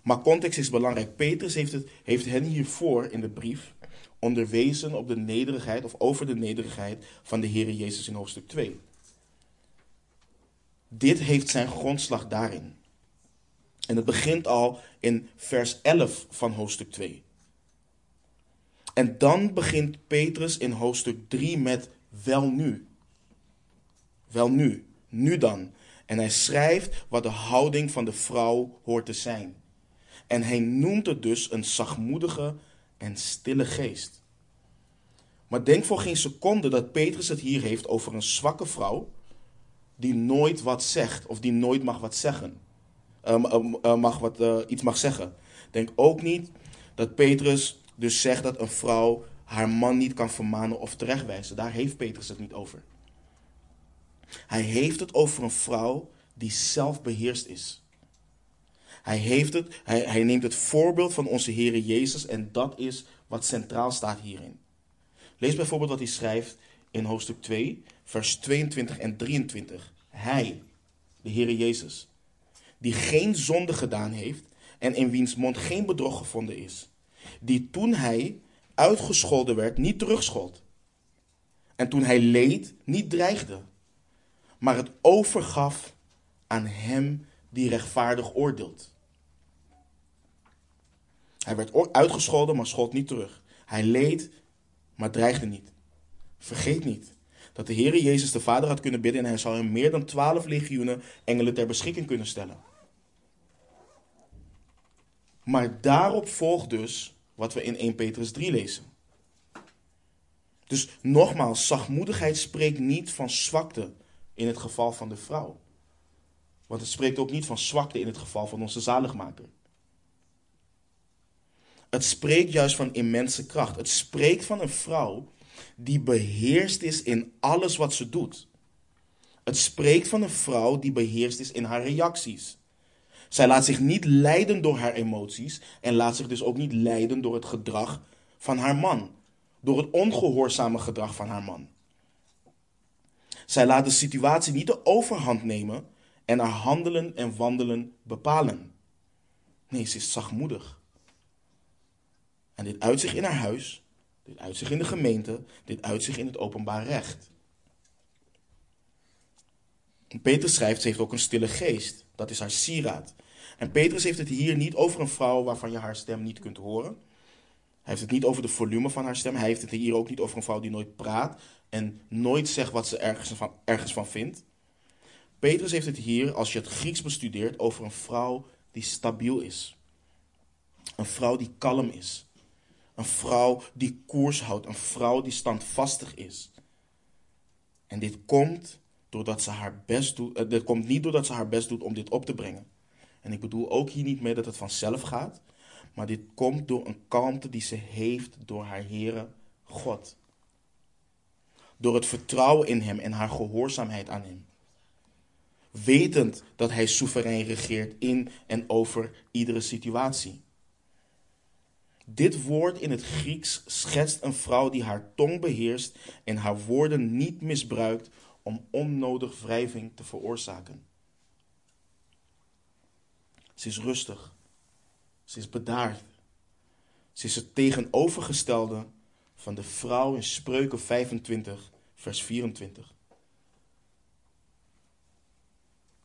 Maar context is belangrijk. Petrus heeft, het, heeft hen hiervoor in de brief onderwezen op de nederigheid of over de nederigheid van de Heere Jezus in hoofdstuk 2. Dit heeft zijn grondslag daarin. En het begint al in vers 11 van hoofdstuk 2. En dan begint Petrus in hoofdstuk 3 met wel nu. Wel nu, nu dan. En hij schrijft wat de houding van de vrouw hoort te zijn. En hij noemt het dus een zachtmoedige en stille geest. Maar denk voor geen seconde dat Petrus het hier heeft over een zwakke vrouw die nooit wat zegt of die nooit mag wat zeggen. Uh, mag wat, iets mag zeggen. Denk ook niet dat Petrus dus zegt dat een vrouw haar man niet kan vermanen of terechtwijzen. Daar heeft Petrus het niet over. Hij heeft het over een vrouw die zelfbeheerst is. Hij, heeft het, hij, hij neemt het voorbeeld van onze Heer Jezus en dat is wat centraal staat hierin. Lees bijvoorbeeld wat hij schrijft in hoofdstuk 2, vers 22 en 23. Hij, de Heer Jezus, die geen zonde gedaan heeft en in wiens mond geen bedrog gevonden is, die toen hij uitgescholden werd niet terugschold en toen hij leed niet dreigde, maar het overgaf aan hem die rechtvaardig oordeelt. Hij werd uitgescholden, maar schold niet terug. Hij leed, maar dreigde niet. Vergeet niet dat de Heere Jezus de Vader had kunnen bidden en hij zou hem meer dan twaalf legioenen engelen ter beschikking kunnen stellen. Maar daarop volgt dus wat we in 1 Petrus 3 lezen. Dus nogmaals, zachtmoedigheid spreekt niet van zwakte in het geval van de vrouw. Want het spreekt ook niet van zwakte in het geval van onze zaligmaker. Het spreekt juist van immense kracht. Het spreekt van een vrouw die beheerst is in alles wat ze doet. Het spreekt van een vrouw die beheerst is in haar reacties. Zij laat zich niet leiden door haar emoties en laat zich dus ook niet leiden door het gedrag van haar man, door het ongehoorzame gedrag van haar man. Zij laat de situatie niet de overhand nemen en haar handelen en wandelen bepalen. Nee, ze is zachtmoedig. En dit uit zich in haar huis, dit uit zich in de gemeente, dit uit zich in het openbaar recht. Petrus schrijft, ze heeft ook een stille geest. Dat is haar sieraad. En Petrus heeft het hier niet over een vrouw waarvan je haar stem niet kunt horen. Hij heeft het niet over de volume van haar stem. Hij heeft het hier ook niet over een vrouw die nooit praat en nooit zegt wat ze ergens van, ergens van vindt. Petrus heeft het hier, als je het Grieks bestudeert, over een vrouw die stabiel is. Een vrouw die kalm is. Een vrouw die koers houdt. Een vrouw die standvastig is. En dit komt, doordat ze haar best doet, uh, dit komt niet doordat ze haar best doet om dit op te brengen. En ik bedoel ook hier niet mee dat het vanzelf gaat. Maar dit komt door een kalmte die ze heeft door haar Heere God. Door het vertrouwen in Hem en haar gehoorzaamheid aan Hem. Wetend dat Hij soeverein regeert in en over iedere situatie. Dit woord in het Grieks schetst een vrouw die haar tong beheerst en haar woorden niet misbruikt om onnodig wrijving te veroorzaken. Ze is rustig. Ze is bedaard. Ze is het tegenovergestelde van de vrouw in Spreuken 25, vers 24.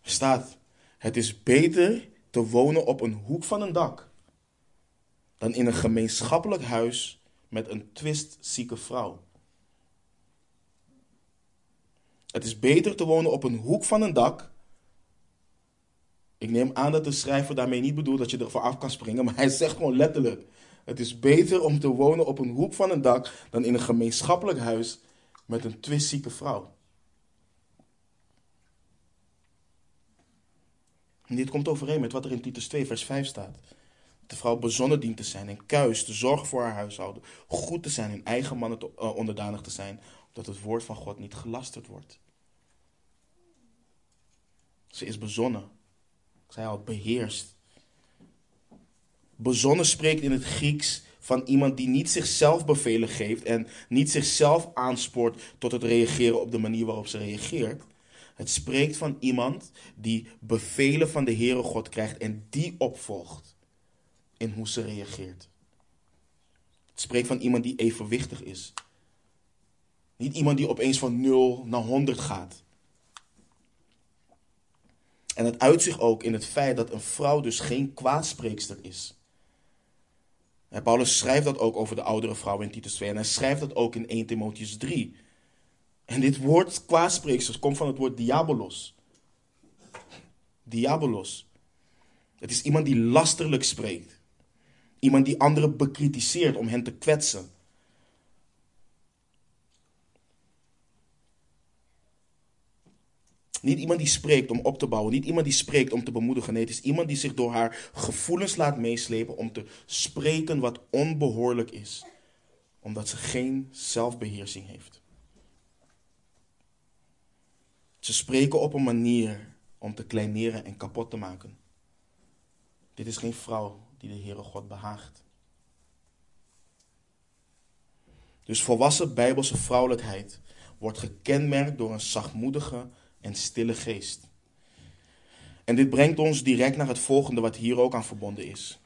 Er staat: Het is beter te wonen op een hoek van een dak dan in een gemeenschappelijk huis met een twistzieke vrouw. Het is beter te wonen op een hoek van een dak. Ik neem aan dat de schrijver daarmee niet bedoelt dat je er af kan springen, maar hij zegt gewoon letterlijk: Het is beter om te wonen op een hoek van een dak dan in een gemeenschappelijk huis met een twistzieke vrouw. En dit komt overeen met wat er in Titus 2, vers 5 staat de vrouw bezonnen dient te zijn en kuis, te zorgen voor haar huishouden, goed te zijn en eigen mannen te, uh, onderdanig te zijn, opdat het woord van God niet gelasterd wordt. Ze is bezonnen. Zei al, beheerst. Bezonnen spreekt in het Grieks van iemand die niet zichzelf bevelen geeft en niet zichzelf aanspoort tot het reageren op de manier waarop ze reageert. Het spreekt van iemand die bevelen van de Heere God krijgt en die opvolgt in hoe ze reageert. Het spreekt van iemand die evenwichtig is. Niet iemand die opeens van 0 naar 100 gaat. En het uit zich ook in het feit dat een vrouw dus geen kwaadspreekster is. Paulus schrijft dat ook over de oudere vrouw in Titus 2. En hij schrijft dat ook in 1 Timotheus 3. En dit woord kwaadspreeksters komt van het woord diabolos. Diabolos. Het is iemand die lasterlijk spreekt. Iemand die anderen bekritiseert om hen te kwetsen. Niet iemand die spreekt om op te bouwen. Niet iemand die spreekt om te bemoedigen. Nee, het is iemand die zich door haar gevoelens laat meeslepen om te spreken wat onbehoorlijk is. Omdat ze geen zelfbeheersing heeft. Ze spreken op een manier om te kleineren en kapot te maken. Dit is geen vrouw die de Heere God behaagt. Dus volwassen bijbelse vrouwelijkheid wordt gekenmerkt door een zachtmoedige en stille geest. En dit brengt ons direct naar het volgende wat hier ook aan verbonden is.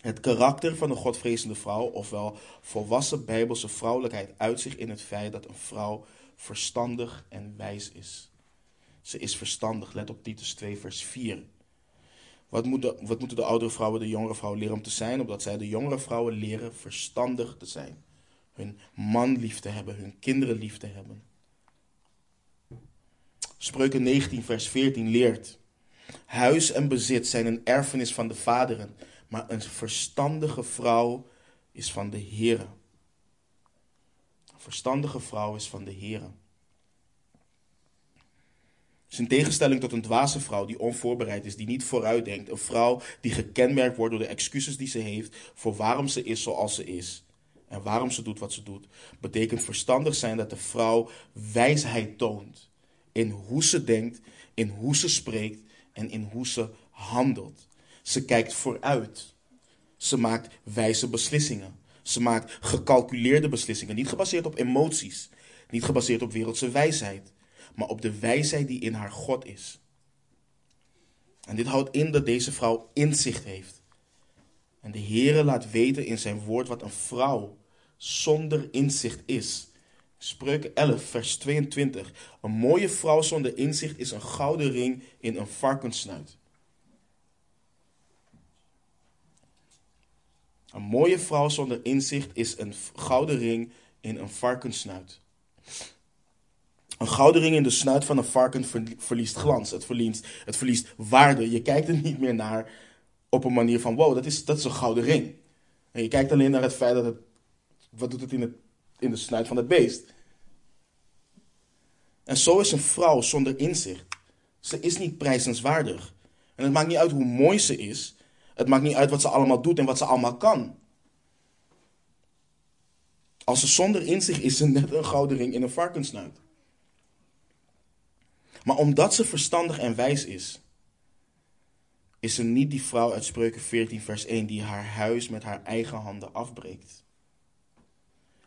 Het karakter van de godvrezende vrouw, ofwel volwassen bijbelse vrouwelijkheid, uit zich in het feit dat een vrouw verstandig en wijs is. Ze is verstandig, let op Titus 2, vers 4. Wat, moeten, wat moeten de oudere vrouwen de jongere vrouwen leren om te zijn? Omdat zij de jongere vrouwen leren verstandig te zijn. Hun man lief te hebben, hun kinderen lief te hebben. Spreuken 19, vers 14 leert. Huis en bezit zijn een erfenis van de vaderen, maar een verstandige vrouw is van de Heere. Een verstandige vrouw is van de Heere. Dus in tegenstelling tot een dwaze vrouw die onvoorbereid is, die niet vooruitdenkt, een vrouw die gekenmerkt wordt door de excuses die ze heeft voor waarom ze is zoals ze is en waarom ze doet wat ze doet, betekent verstandig zijn dat de vrouw wijsheid toont in hoe ze denkt, in hoe ze spreekt en in hoe ze handelt. Ze kijkt vooruit. Ze maakt wijze beslissingen. Ze maakt gecalculeerde beslissingen, niet gebaseerd op emoties, niet gebaseerd op wereldse wijsheid, maar op de wijsheid die in haar God is. En dit houdt in dat deze vrouw inzicht heeft. En de Heere laat weten in zijn woord wat een vrouw zonder inzicht is. Spreuken 11, vers 22. Een mooie vrouw zonder inzicht is een gouden ring in een varkenssnuit. Een mooie vrouw zonder inzicht is een gouden ring in een varkenssnuit. Een gouden ring in de snuit van een varken verliest glans. Het verliest, het verliest waarde. Je kijkt er niet meer naar op een manier van: wow, dat is, dat is een gouden ring. En je kijkt alleen naar het feit dat het. Wat doet het in, het, in de snuit van het beest? En zo is een vrouw zonder inzicht. Ze is niet prijzenswaardig. En het maakt niet uit hoe mooi ze is. Het maakt niet uit wat ze allemaal doet en wat ze allemaal kan. Als ze zonder inzicht is, is ze net een gouden ring in een varkensnuit. Maar omdat ze verstandig en wijs is, is ze niet die vrouw uit Spreuken 14, vers 1 die haar huis met haar eigen handen afbreekt.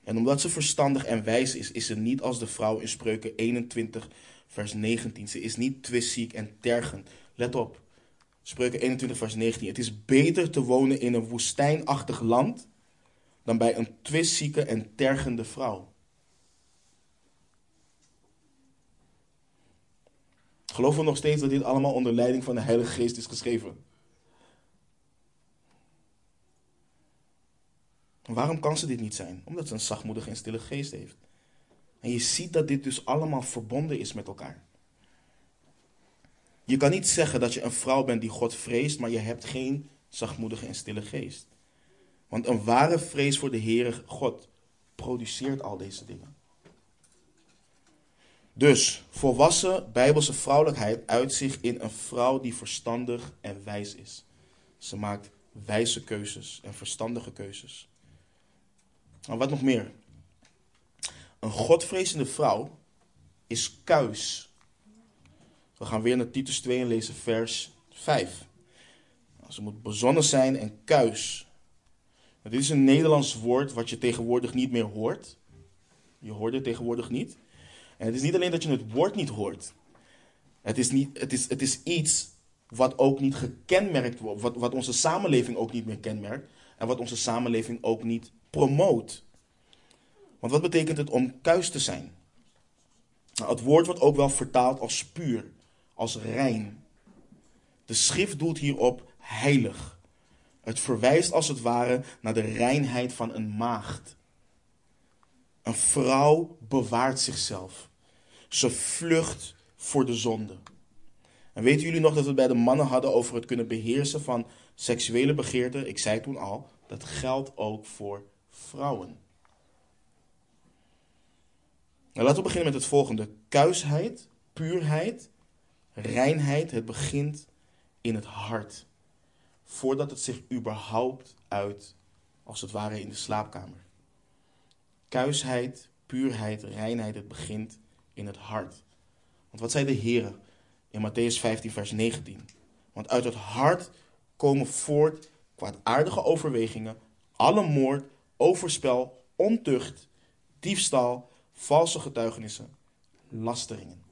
En omdat ze verstandig en wijs is, is ze niet als de vrouw in Spreuken 21, vers 19. Ze is niet twistziek en tergend. Let op. Spreuken 21, vers 19. Het is beter te wonen in een woestijnachtig land dan bij een twistzieke en tergende vrouw. Geloven we nog steeds dat dit allemaal onder leiding van de Heilige Geest is geschreven? Waarom kan ze dit niet zijn? Omdat ze een zachtmoedige en stille geest heeft. En je ziet dat dit dus allemaal verbonden is met elkaar. Je kan niet zeggen dat je een vrouw bent die God vreest, maar je hebt geen zachtmoedige en stille geest. Want een ware vrees voor de Heere God produceert al deze dingen. Dus volwassen bijbelse vrouwelijkheid uit zich in een vrouw die verstandig en wijs is. Ze maakt wijze keuzes en verstandige keuzes. Maar wat nog meer? Een godvrezende vrouw is kuis. We gaan weer naar Titus 2 en lezen vers 5. Ze moet bezonnen zijn en kuis. dit is een Nederlands woord wat je tegenwoordig niet meer hoort. Je hoort het tegenwoordig niet. En het is niet alleen dat je het woord niet hoort. Het is, niet, het is, het is iets wat ook niet gekenmerkt wordt. Wat, wat onze samenleving ook niet meer kenmerkt. En wat onze samenleving ook niet promoot. Want wat betekent het om kuis te zijn? Nou, het woord wordt ook wel vertaald als puur, als rein. De schrift doelt hierop heilig. Het verwijst als het ware naar de reinheid van een maagd. Een vrouw bewaart zichzelf. Ze vlucht voor de zonde. En weten jullie nog dat we het bij de mannen hadden over het kunnen beheersen van seksuele begeerten? Ik zei toen al, dat geldt ook voor vrouwen. Nou, laten we beginnen met het volgende. Kuisheid, puurheid, reinheid, het begint in het hart. Voordat het zich überhaupt uit, als het ware, in de slaapkamer. Kuisheid, puurheid, reinheid, het begint in het hart. Want wat zei de Heer in Matthäus 15, vers 19? Want uit het hart komen voort kwaadaardige overwegingen, alle moord, overspel, ontucht, diefstal, valse getuigenissen, lasteringen.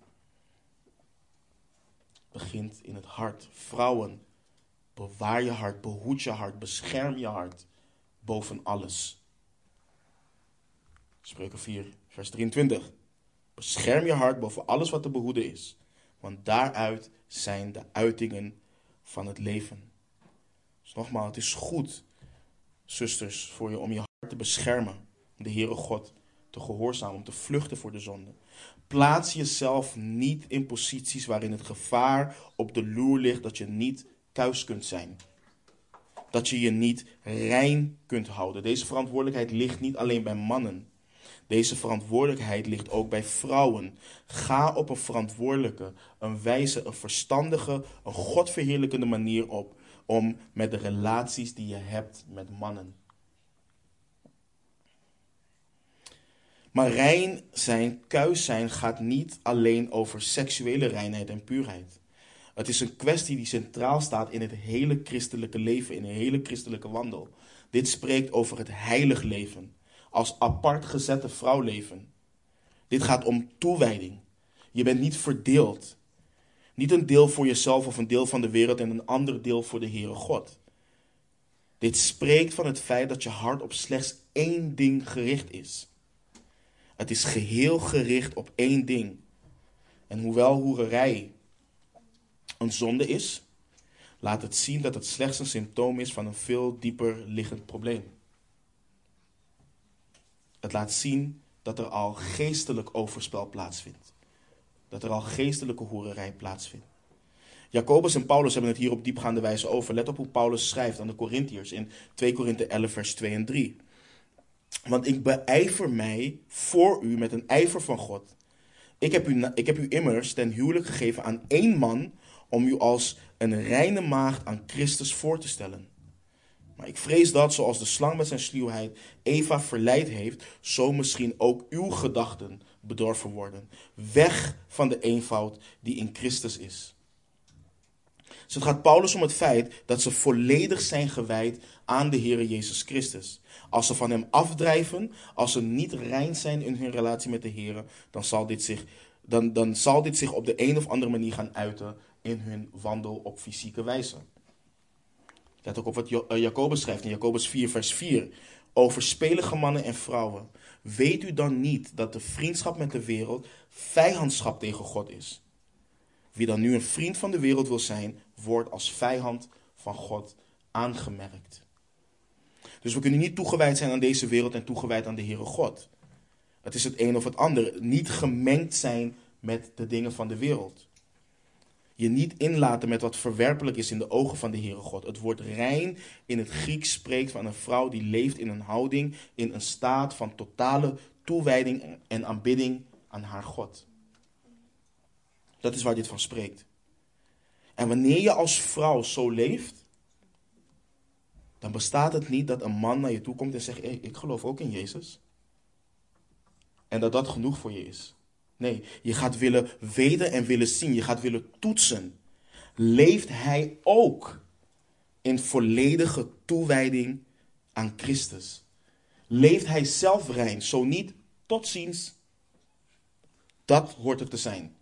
Begint in het hart. Vrouwen, bewaar je hart, behoed je hart, bescherm je hart boven alles. Spreuken 4, vers 23. Bescherm je hart boven alles wat te behoeden is, want daaruit zijn de uitingen van het leven. Dus nogmaals, het is goed, zusters, voor je om je te beschermen, de Heere God te gehoorzamen, om te vluchten voor de zonde. Plaats jezelf niet in posities waarin het gevaar op de loer ligt dat je niet kuis kunt zijn. Dat je je niet rein kunt houden. Deze verantwoordelijkheid ligt niet alleen bij mannen. Deze verantwoordelijkheid ligt ook bij vrouwen. Ga op een verantwoordelijke, een wijze, een verstandige, een godverheerlijkende manier op om met de relaties die je hebt met mannen. Maar rein zijn, kuis zijn, gaat niet alleen over seksuele reinheid en puurheid. Het is een kwestie die centraal staat in het hele christelijke leven, in een hele christelijke wandel. Dit spreekt over het heilig leven, als apart gezette vrouwleven. Dit gaat om toewijding. Je bent niet verdeeld. Niet een deel voor jezelf of een deel van de wereld en een ander deel voor de Heere God. Dit spreekt van het feit dat je hart op slechts één ding gericht is. Het is geheel gericht op één ding. En hoewel hoererij een zonde is, laat het zien dat het slechts een symptoom is van een veel dieper liggend probleem. Het laat zien dat er al geestelijk overspel plaatsvindt. Dat er al geestelijke hoererij plaatsvindt. Jacobus en Paulus hebben het hier op diepgaande wijze over. Let op hoe Paulus schrijft aan de Corinthiërs in 2 Korinthe 11 vers 2 en 3. Want ik beijver mij voor u met een ijver van God. Ik heb, u, ik heb u immers ten huwelijk gegeven aan één man om u als een reine maagd aan Christus voor te stellen. Maar ik vrees dat, zoals de slang met zijn sluwheid Eva verleid heeft, zo misschien ook uw gedachten bedorven worden. Weg van de eenvoud die in Christus is. Dus het gaat Paulus om het feit dat ze volledig zijn gewijd aan de Heer Jezus Christus. Als ze van Hem afdrijven, als ze niet rein zijn in hun relatie met de Heer, dan zal dit zich, dan, dan zal dit zich op de een of andere manier gaan uiten in hun wandel op fysieke wijze. Let ook op wat eh, Jacobus schrijft in Jacobus 4, vers 4. Over spelige mannen en vrouwen. Weet u dan niet dat de vriendschap met de wereld vijandschap tegen God is? Wie dan nu een vriend van de wereld wil zijn, wordt als vijand van God aangemerkt. Dus we kunnen niet toegewijd zijn aan deze wereld en toegewijd aan de Heere God. Het is het een of het ander. Niet gemengd zijn met de dingen van de wereld. Je niet inlaten met wat verwerpelijk is in de ogen van de Heere God. Het woord rein in het Grieks spreekt van een vrouw die leeft in een houding, in een staat van totale toewijding en aanbidding aan haar God. Dat is waar dit van spreekt. En wanneer je als vrouw zo leeft, dan bestaat het niet dat een man naar je toe komt en zegt: Ik geloof ook in Jezus. En dat dat genoeg voor je is. Nee, je gaat willen weten en willen zien. Je gaat willen toetsen. Leeft hij ook in volledige toewijding aan Christus? Leeft hij zelf rein? Zo niet, tot ziens. Dat hoort het te zijn.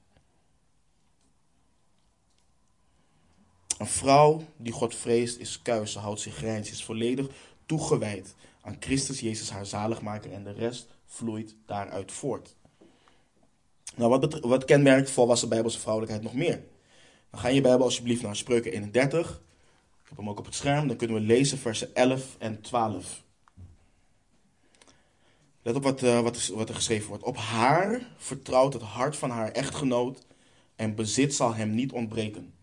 Een vrouw die God vreest is kuis, ze houdt zich rein, ze is volledig toegewijd aan Christus Jezus, haar zaligmaker, en de rest vloeit daaruit voort. Nou, wat, wat kenmerkt volwassen Bijbelse vrouwelijkheid nog meer? Dan ga je Bijbel alsjeblieft naar Spreuken 31. Ik heb hem ook op het scherm. Dan kunnen we lezen versen 11 en 12. Let op wat, uh, wat, wat er geschreven wordt. Op haar vertrouwt het hart van haar echtgenoot en bezit zal hem niet ontbreken.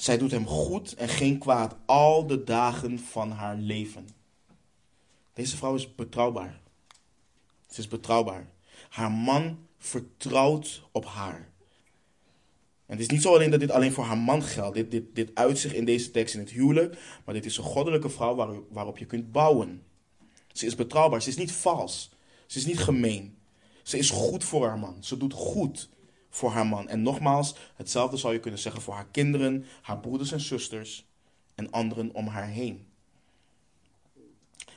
Zij doet hem goed en geen kwaad al de dagen van haar leven. Deze vrouw is betrouwbaar. Ze is betrouwbaar. Haar man vertrouwt op haar. En het is niet zo alleen dat dit alleen voor haar man geldt. Dit, dit, dit uitzicht in deze tekst in het huwelijk. Maar dit is een goddelijke vrouw waar, waarop je kunt bouwen. Ze is betrouwbaar. Ze is niet vals. Ze is niet gemeen. Ze is goed voor haar man. Ze doet goed voor haar man. En nogmaals, hetzelfde zou je kunnen zeggen voor haar kinderen, haar broeders en zusters en anderen om haar heen.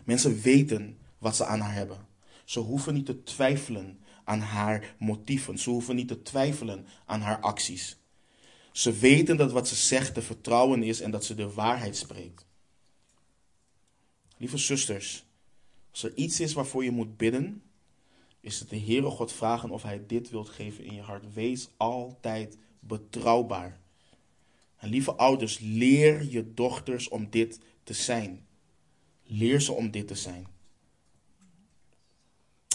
Mensen weten wat ze aan haar hebben. Ze hoeven niet te twijfelen aan haar motieven. Ze hoeven niet te twijfelen aan haar acties. Ze weten dat wat ze zegt te vertrouwen is en dat ze de waarheid spreekt. Lieve zusters, als er iets is waarvoor je moet bidden, is het de Heere God vragen of Hij dit wilt geven in je hart. Wees altijd betrouwbaar. En lieve ouders, leer je dochters om dit te zijn. Leer ze om dit te zijn.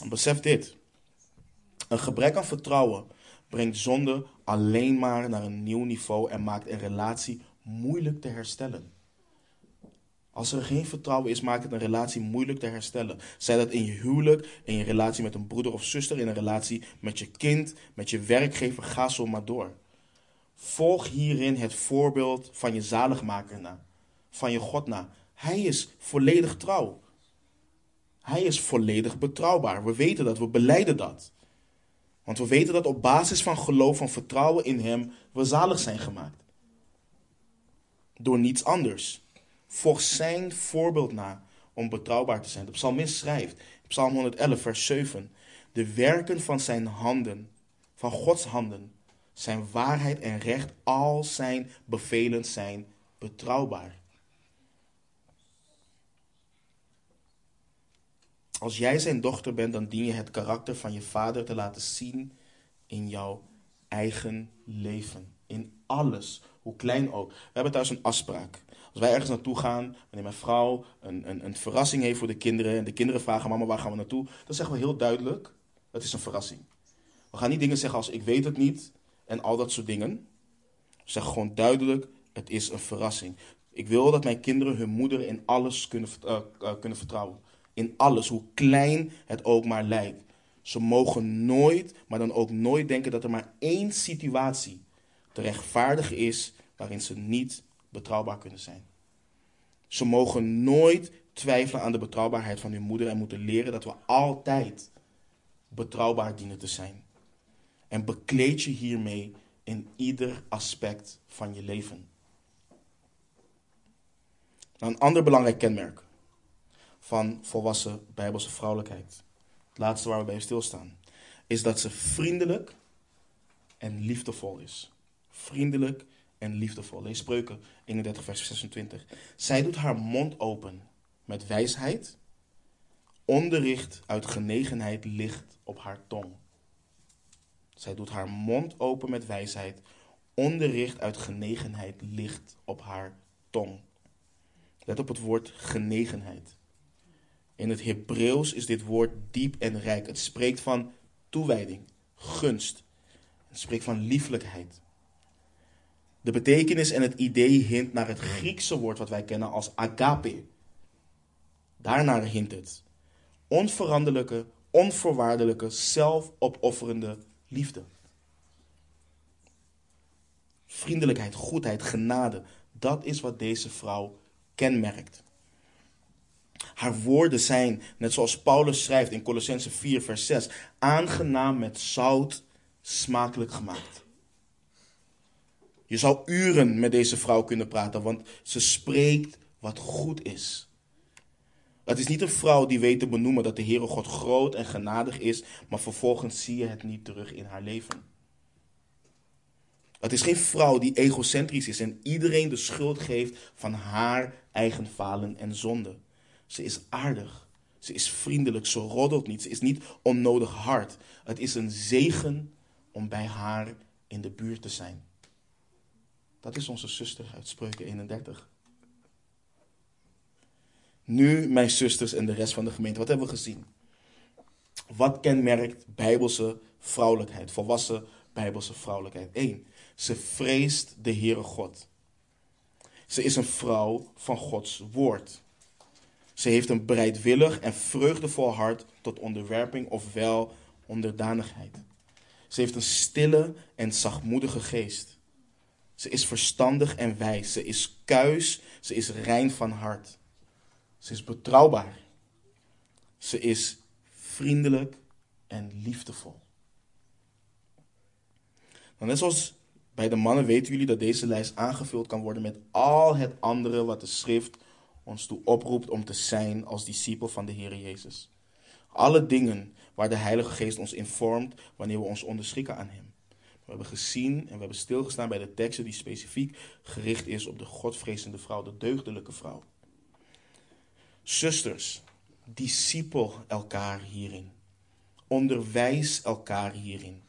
En besef dit. Een gebrek aan vertrouwen brengt zonde alleen maar naar een nieuw niveau en maakt een relatie moeilijk te herstellen. Als er geen vertrouwen is, maakt het een relatie moeilijk te herstellen. Zij dat in je huwelijk, in je relatie met een broeder of zuster, in een relatie met je kind, met je werkgever, ga zo maar door. Volg hierin het voorbeeld van je zaligmaker na, van je God na. Hij is volledig trouw. Hij is volledig betrouwbaar. We weten dat, we beleiden dat. Want we weten dat op basis van geloof, van vertrouwen in Hem, we zalig zijn gemaakt. Door niets anders. Volg zijn voorbeeld na om betrouwbaar te zijn. De psalmist schrijft, Psalm 111, vers 7. De werken van zijn handen, van Gods handen, zijn waarheid en recht. Al zijn bevelen zijn betrouwbaar. Als jij zijn dochter bent, dan dien je het karakter van je vader te laten zien in jouw eigen leven. In alles, hoe klein ook. We hebben thuis een afspraak. Als wij ergens naartoe gaan, wanneer mijn vrouw een, een, een verrassing heeft voor de kinderen en de kinderen vragen: Mama, waar gaan we naartoe? Dan zeggen we heel duidelijk: Het is een verrassing. We gaan niet dingen zeggen als: Ik weet het niet en al dat soort dingen. We zeggen gewoon duidelijk: Het is een verrassing. Ik wil dat mijn kinderen hun moeder in alles kunnen, uh, uh, kunnen vertrouwen in alles, hoe klein het ook maar lijkt. Ze mogen nooit, maar dan ook nooit denken dat er maar één situatie te rechtvaardigen is waarin ze niet betrouwbaar kunnen zijn. Ze mogen nooit twijfelen aan de betrouwbaarheid van hun moeder en moeten leren dat we altijd betrouwbaar dienen te zijn. En bekleed je hiermee in ieder aspect van je leven. Een ander belangrijk kenmerk van volwassen bijbelse vrouwelijkheid. Het laatste waar we bij stilstaan. Is dat ze vriendelijk en liefdevol is. Vriendelijk en liefdevol. Lees Spreuken 31 vers 26. Zij doet haar mond open met wijsheid. Onderricht uit genegenheid ligt op haar tong. Zij doet haar mond open met wijsheid. Onderricht uit genegenheid ligt op haar tong. Let op het woord genegenheid. In het Hebreeuws is dit woord diep en rijk. Het spreekt van toewijding, gunst. Het spreekt van lieflijkheid. De betekenis en het idee hint naar het Griekse woord wat wij kennen als agape. Daarnaar hint het. Onveranderlijke, onvoorwaardelijke, zelfopofferende liefde. Vriendelijkheid, goedheid, genade, dat is wat deze vrouw kenmerkt. Haar woorden zijn, net zoals Paulus schrijft in Colossense 4, vers 6, aangenaam met zout smakelijk gemaakt. Je zou uren met deze vrouw kunnen praten, want ze spreekt wat goed is. Het is niet een vrouw die weet te benoemen dat de Heere God groot en genadig is, maar vervolgens zie je het niet terug in haar leven. Het is geen vrouw die egocentrisch is en iedereen de schuld geeft van haar eigen falen en zonde. Ze is aardig. Ze is vriendelijk. Ze roddelt niet. Ze is niet onnodig hard. Het is een zegen om bij haar in de buurt te zijn. Dat is onze zuster uit Spreuken 31. Nu, mijn zusters en de rest van de gemeente, wat hebben we gezien? Wat kenmerkt bijbelse vrouwelijkheid, volwassen bijbelse vrouwelijkheid? 1. Ze vreest de Heere God. Ze is een vrouw van Gods woord. Ze heeft een bereidwillig en vreugdevol hart tot onderwerping ofwel onderdanigheid. Ze heeft een stille en zachtmoedige geest. Ze is verstandig en wijs. Ze is kuis. Ze is rein van hart. Ze is betrouwbaar. Ze is vriendelijk en liefdevol. Nou, net zoals bij de mannen weten jullie dat deze lijst aangevuld kan worden met al het andere wat de schrift ons toe oproept om te zijn als discipel van de Heer Jezus. Alle dingen waar de Heilige Geest ons informt wanneer we ons onderschikken aan Hem. We hebben gezien en we hebben stilgestaan bij de teksten die specifiek gericht is op de godvrezende vrouw, de deugdelijke vrouw. Zusters, discipel elkaar hierin. Onderwijs elkaar hierin.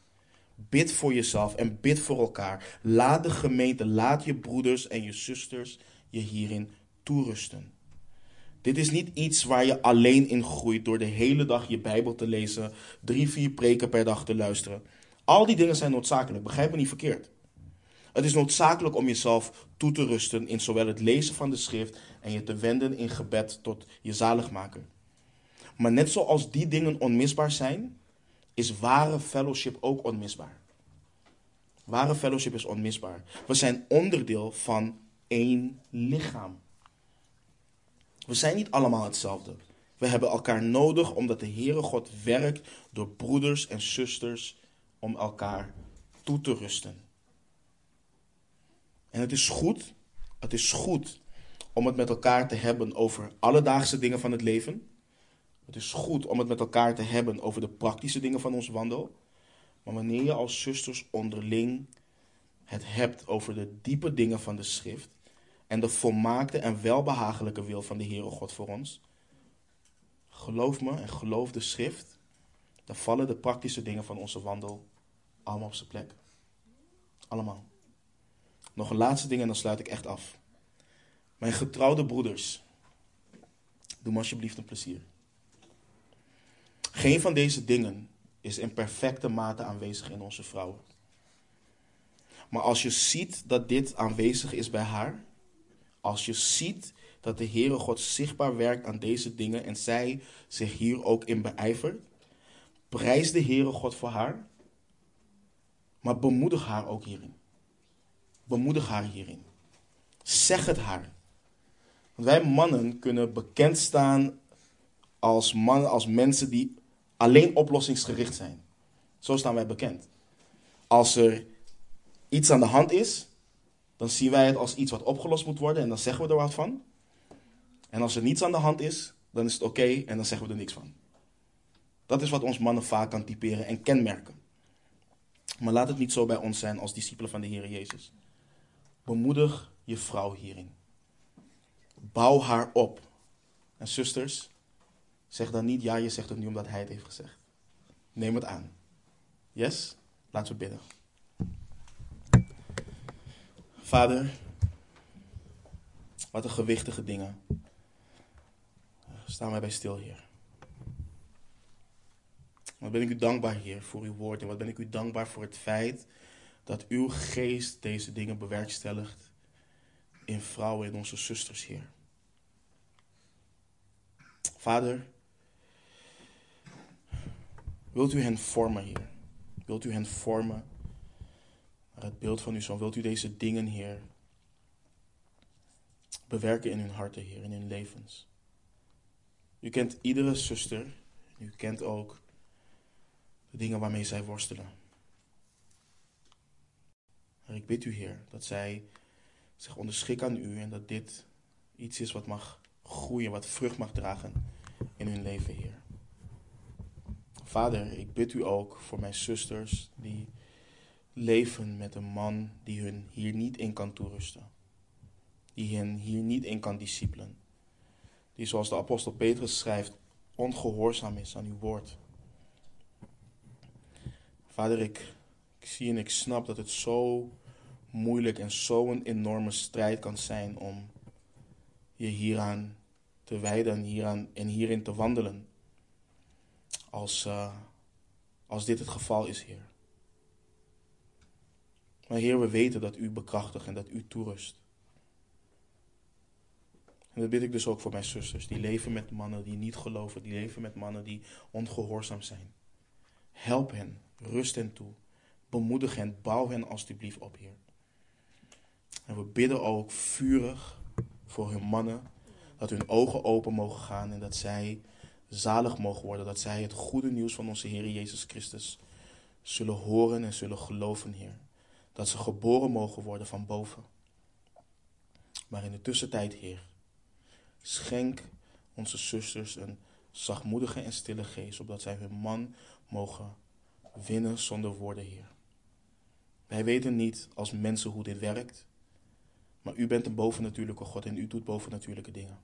Bid voor jezelf en bid voor elkaar. Laat de gemeente, laat je broeders en je zusters je hierin toerusten. Dit is niet iets waar je alleen in groeit door de hele dag je Bijbel te lezen, drie, vier preken per dag te luisteren. Al die dingen zijn noodzakelijk, begrijp me niet verkeerd. Het is noodzakelijk om jezelf toe te rusten in zowel het lezen van de schrift en je te wenden in gebed tot je zaligmaker. Maar net zoals die dingen onmisbaar zijn, is ware fellowship ook onmisbaar. Ware fellowship is onmisbaar. We zijn onderdeel van één lichaam. We zijn niet allemaal hetzelfde. We hebben elkaar nodig omdat de Heere God werkt door broeders en zusters om elkaar toe te rusten. En het is goed, het is goed om het met elkaar te hebben over alledaagse dingen van het leven. Het is goed om het met elkaar te hebben over de praktische dingen van ons wandel. Maar wanneer je als zusters onderling het hebt over de diepe dingen van de schrift en de volmaakte en welbehagelijke wil van de Heere God voor ons, geloof me en geloof de schrift, dan vallen de praktische dingen van onze wandel allemaal op zijn plek. Allemaal. Nog een laatste ding en dan sluit ik echt af. Mijn getrouwde broeders, doe me alsjeblieft een plezier. Geen van deze dingen is in perfecte mate aanwezig in onze vrouwen. Maar als je ziet dat dit aanwezig is bij haar, als je ziet dat de Heere God zichtbaar werkt aan deze dingen en zij zich hier ook in beijvert, prijs de Heere God voor haar, maar bemoedig haar ook hierin. Bemoedig haar hierin. Zeg het haar. Want wij mannen kunnen bekend staan als mannen, als mensen die alleen oplossingsgericht zijn. Zo staan wij bekend. Als er iets aan de hand is, dan zien wij het als iets wat opgelost moet worden en dan zeggen we er wat van. En als er niets aan de hand is, dan is het oké en dan zeggen we er niks van. Dat is wat ons mannen vaak kan typeren en kenmerken. Maar laat het niet zo bij ons zijn als discipelen van de Heer Jezus. Bemoedig je vrouw hierin. Bouw haar op. En zusters, zeg dan niet ja, je zegt het nu omdat hij het heeft gezegd. Neem het aan. Yes? Laten we bidden. Vader, wat een gewichtige dingen. Staan wij bij stil, Heer. Wat ben ik u dankbaar, Heer, voor uw woord. En wat ben ik u dankbaar voor het feit dat uw geest deze dingen bewerkstelligt in vrouwen en onze zusters, Heer. Vader, wilt u hen vormen, Heer? Wilt u hen vormen naar het beeld van uw zoon? Wilt u deze dingen, Heer, bewerken in hun harten, Heer, in hun levens? U kent iedere zuster. U kent ook de dingen waarmee zij worstelen. En ik bid u, Heer, dat zij zich onderschikken aan u en dat dit iets is wat mag groeien, wat vrucht mag dragen in hun leven, Heer. Vader, ik bid u ook voor mijn zusters die leven met een man die hun hier niet in kan toerusten. Die hen hier niet in kan discipelen. Die zoals de apostel Petrus schrijft, ongehoorzaam is aan uw woord. Vader, ik, zie en ik snap dat het zo moeilijk en zo'n enorme strijd kan zijn om je hieraan te wijden en, hieraan, en hierin te wandelen. als, uh, als dit het geval is, Heer. Maar Heer, we weten dat U bekrachtigt en dat U toerust. En dat bid ik dus ook voor mijn zusters. Die leven met mannen die niet geloven. Die leven met mannen die ongehoorzaam zijn. Help hen. Rust hen toe. Bemoedig hen. Bouw hen alstublieft op, Heer. En we bidden ook vurig voor hun mannen. Dat hun ogen open mogen gaan en dat zij zalig mogen worden. Dat zij het goede nieuws van onze Heer Jezus Christus zullen horen en zullen geloven, Heer. Dat ze geboren mogen worden van boven. Maar in de tussentijd, Heer, schenk onze zusters een zachtmoedige en stille geest, opdat zij hun man mogen winnen zonder woorden, Heer. Wij weten niet als mensen hoe dit werkt, maar u bent een bovennatuurlijke God en u doet bovennatuurlijke dingen.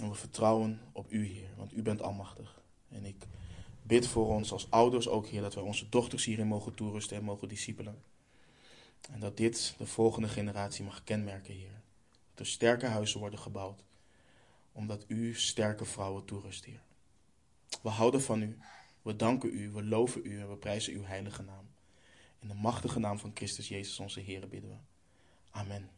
En we vertrouwen op u, Heer, want u bent almachtig. En ik bid voor ons als ouders ook, Heer, dat wij onze dochters hierin mogen toerusten en mogen discipelen. En dat dit de volgende generatie mag kenmerken, Heer. Dat er sterke huizen worden gebouwd, omdat u sterke vrouwen toerust, Heer. We houden van u, we danken u, we loven u en we prijzen uw heilige naam. In de machtige naam van Christus Jezus onze Heer bidden we. Amen.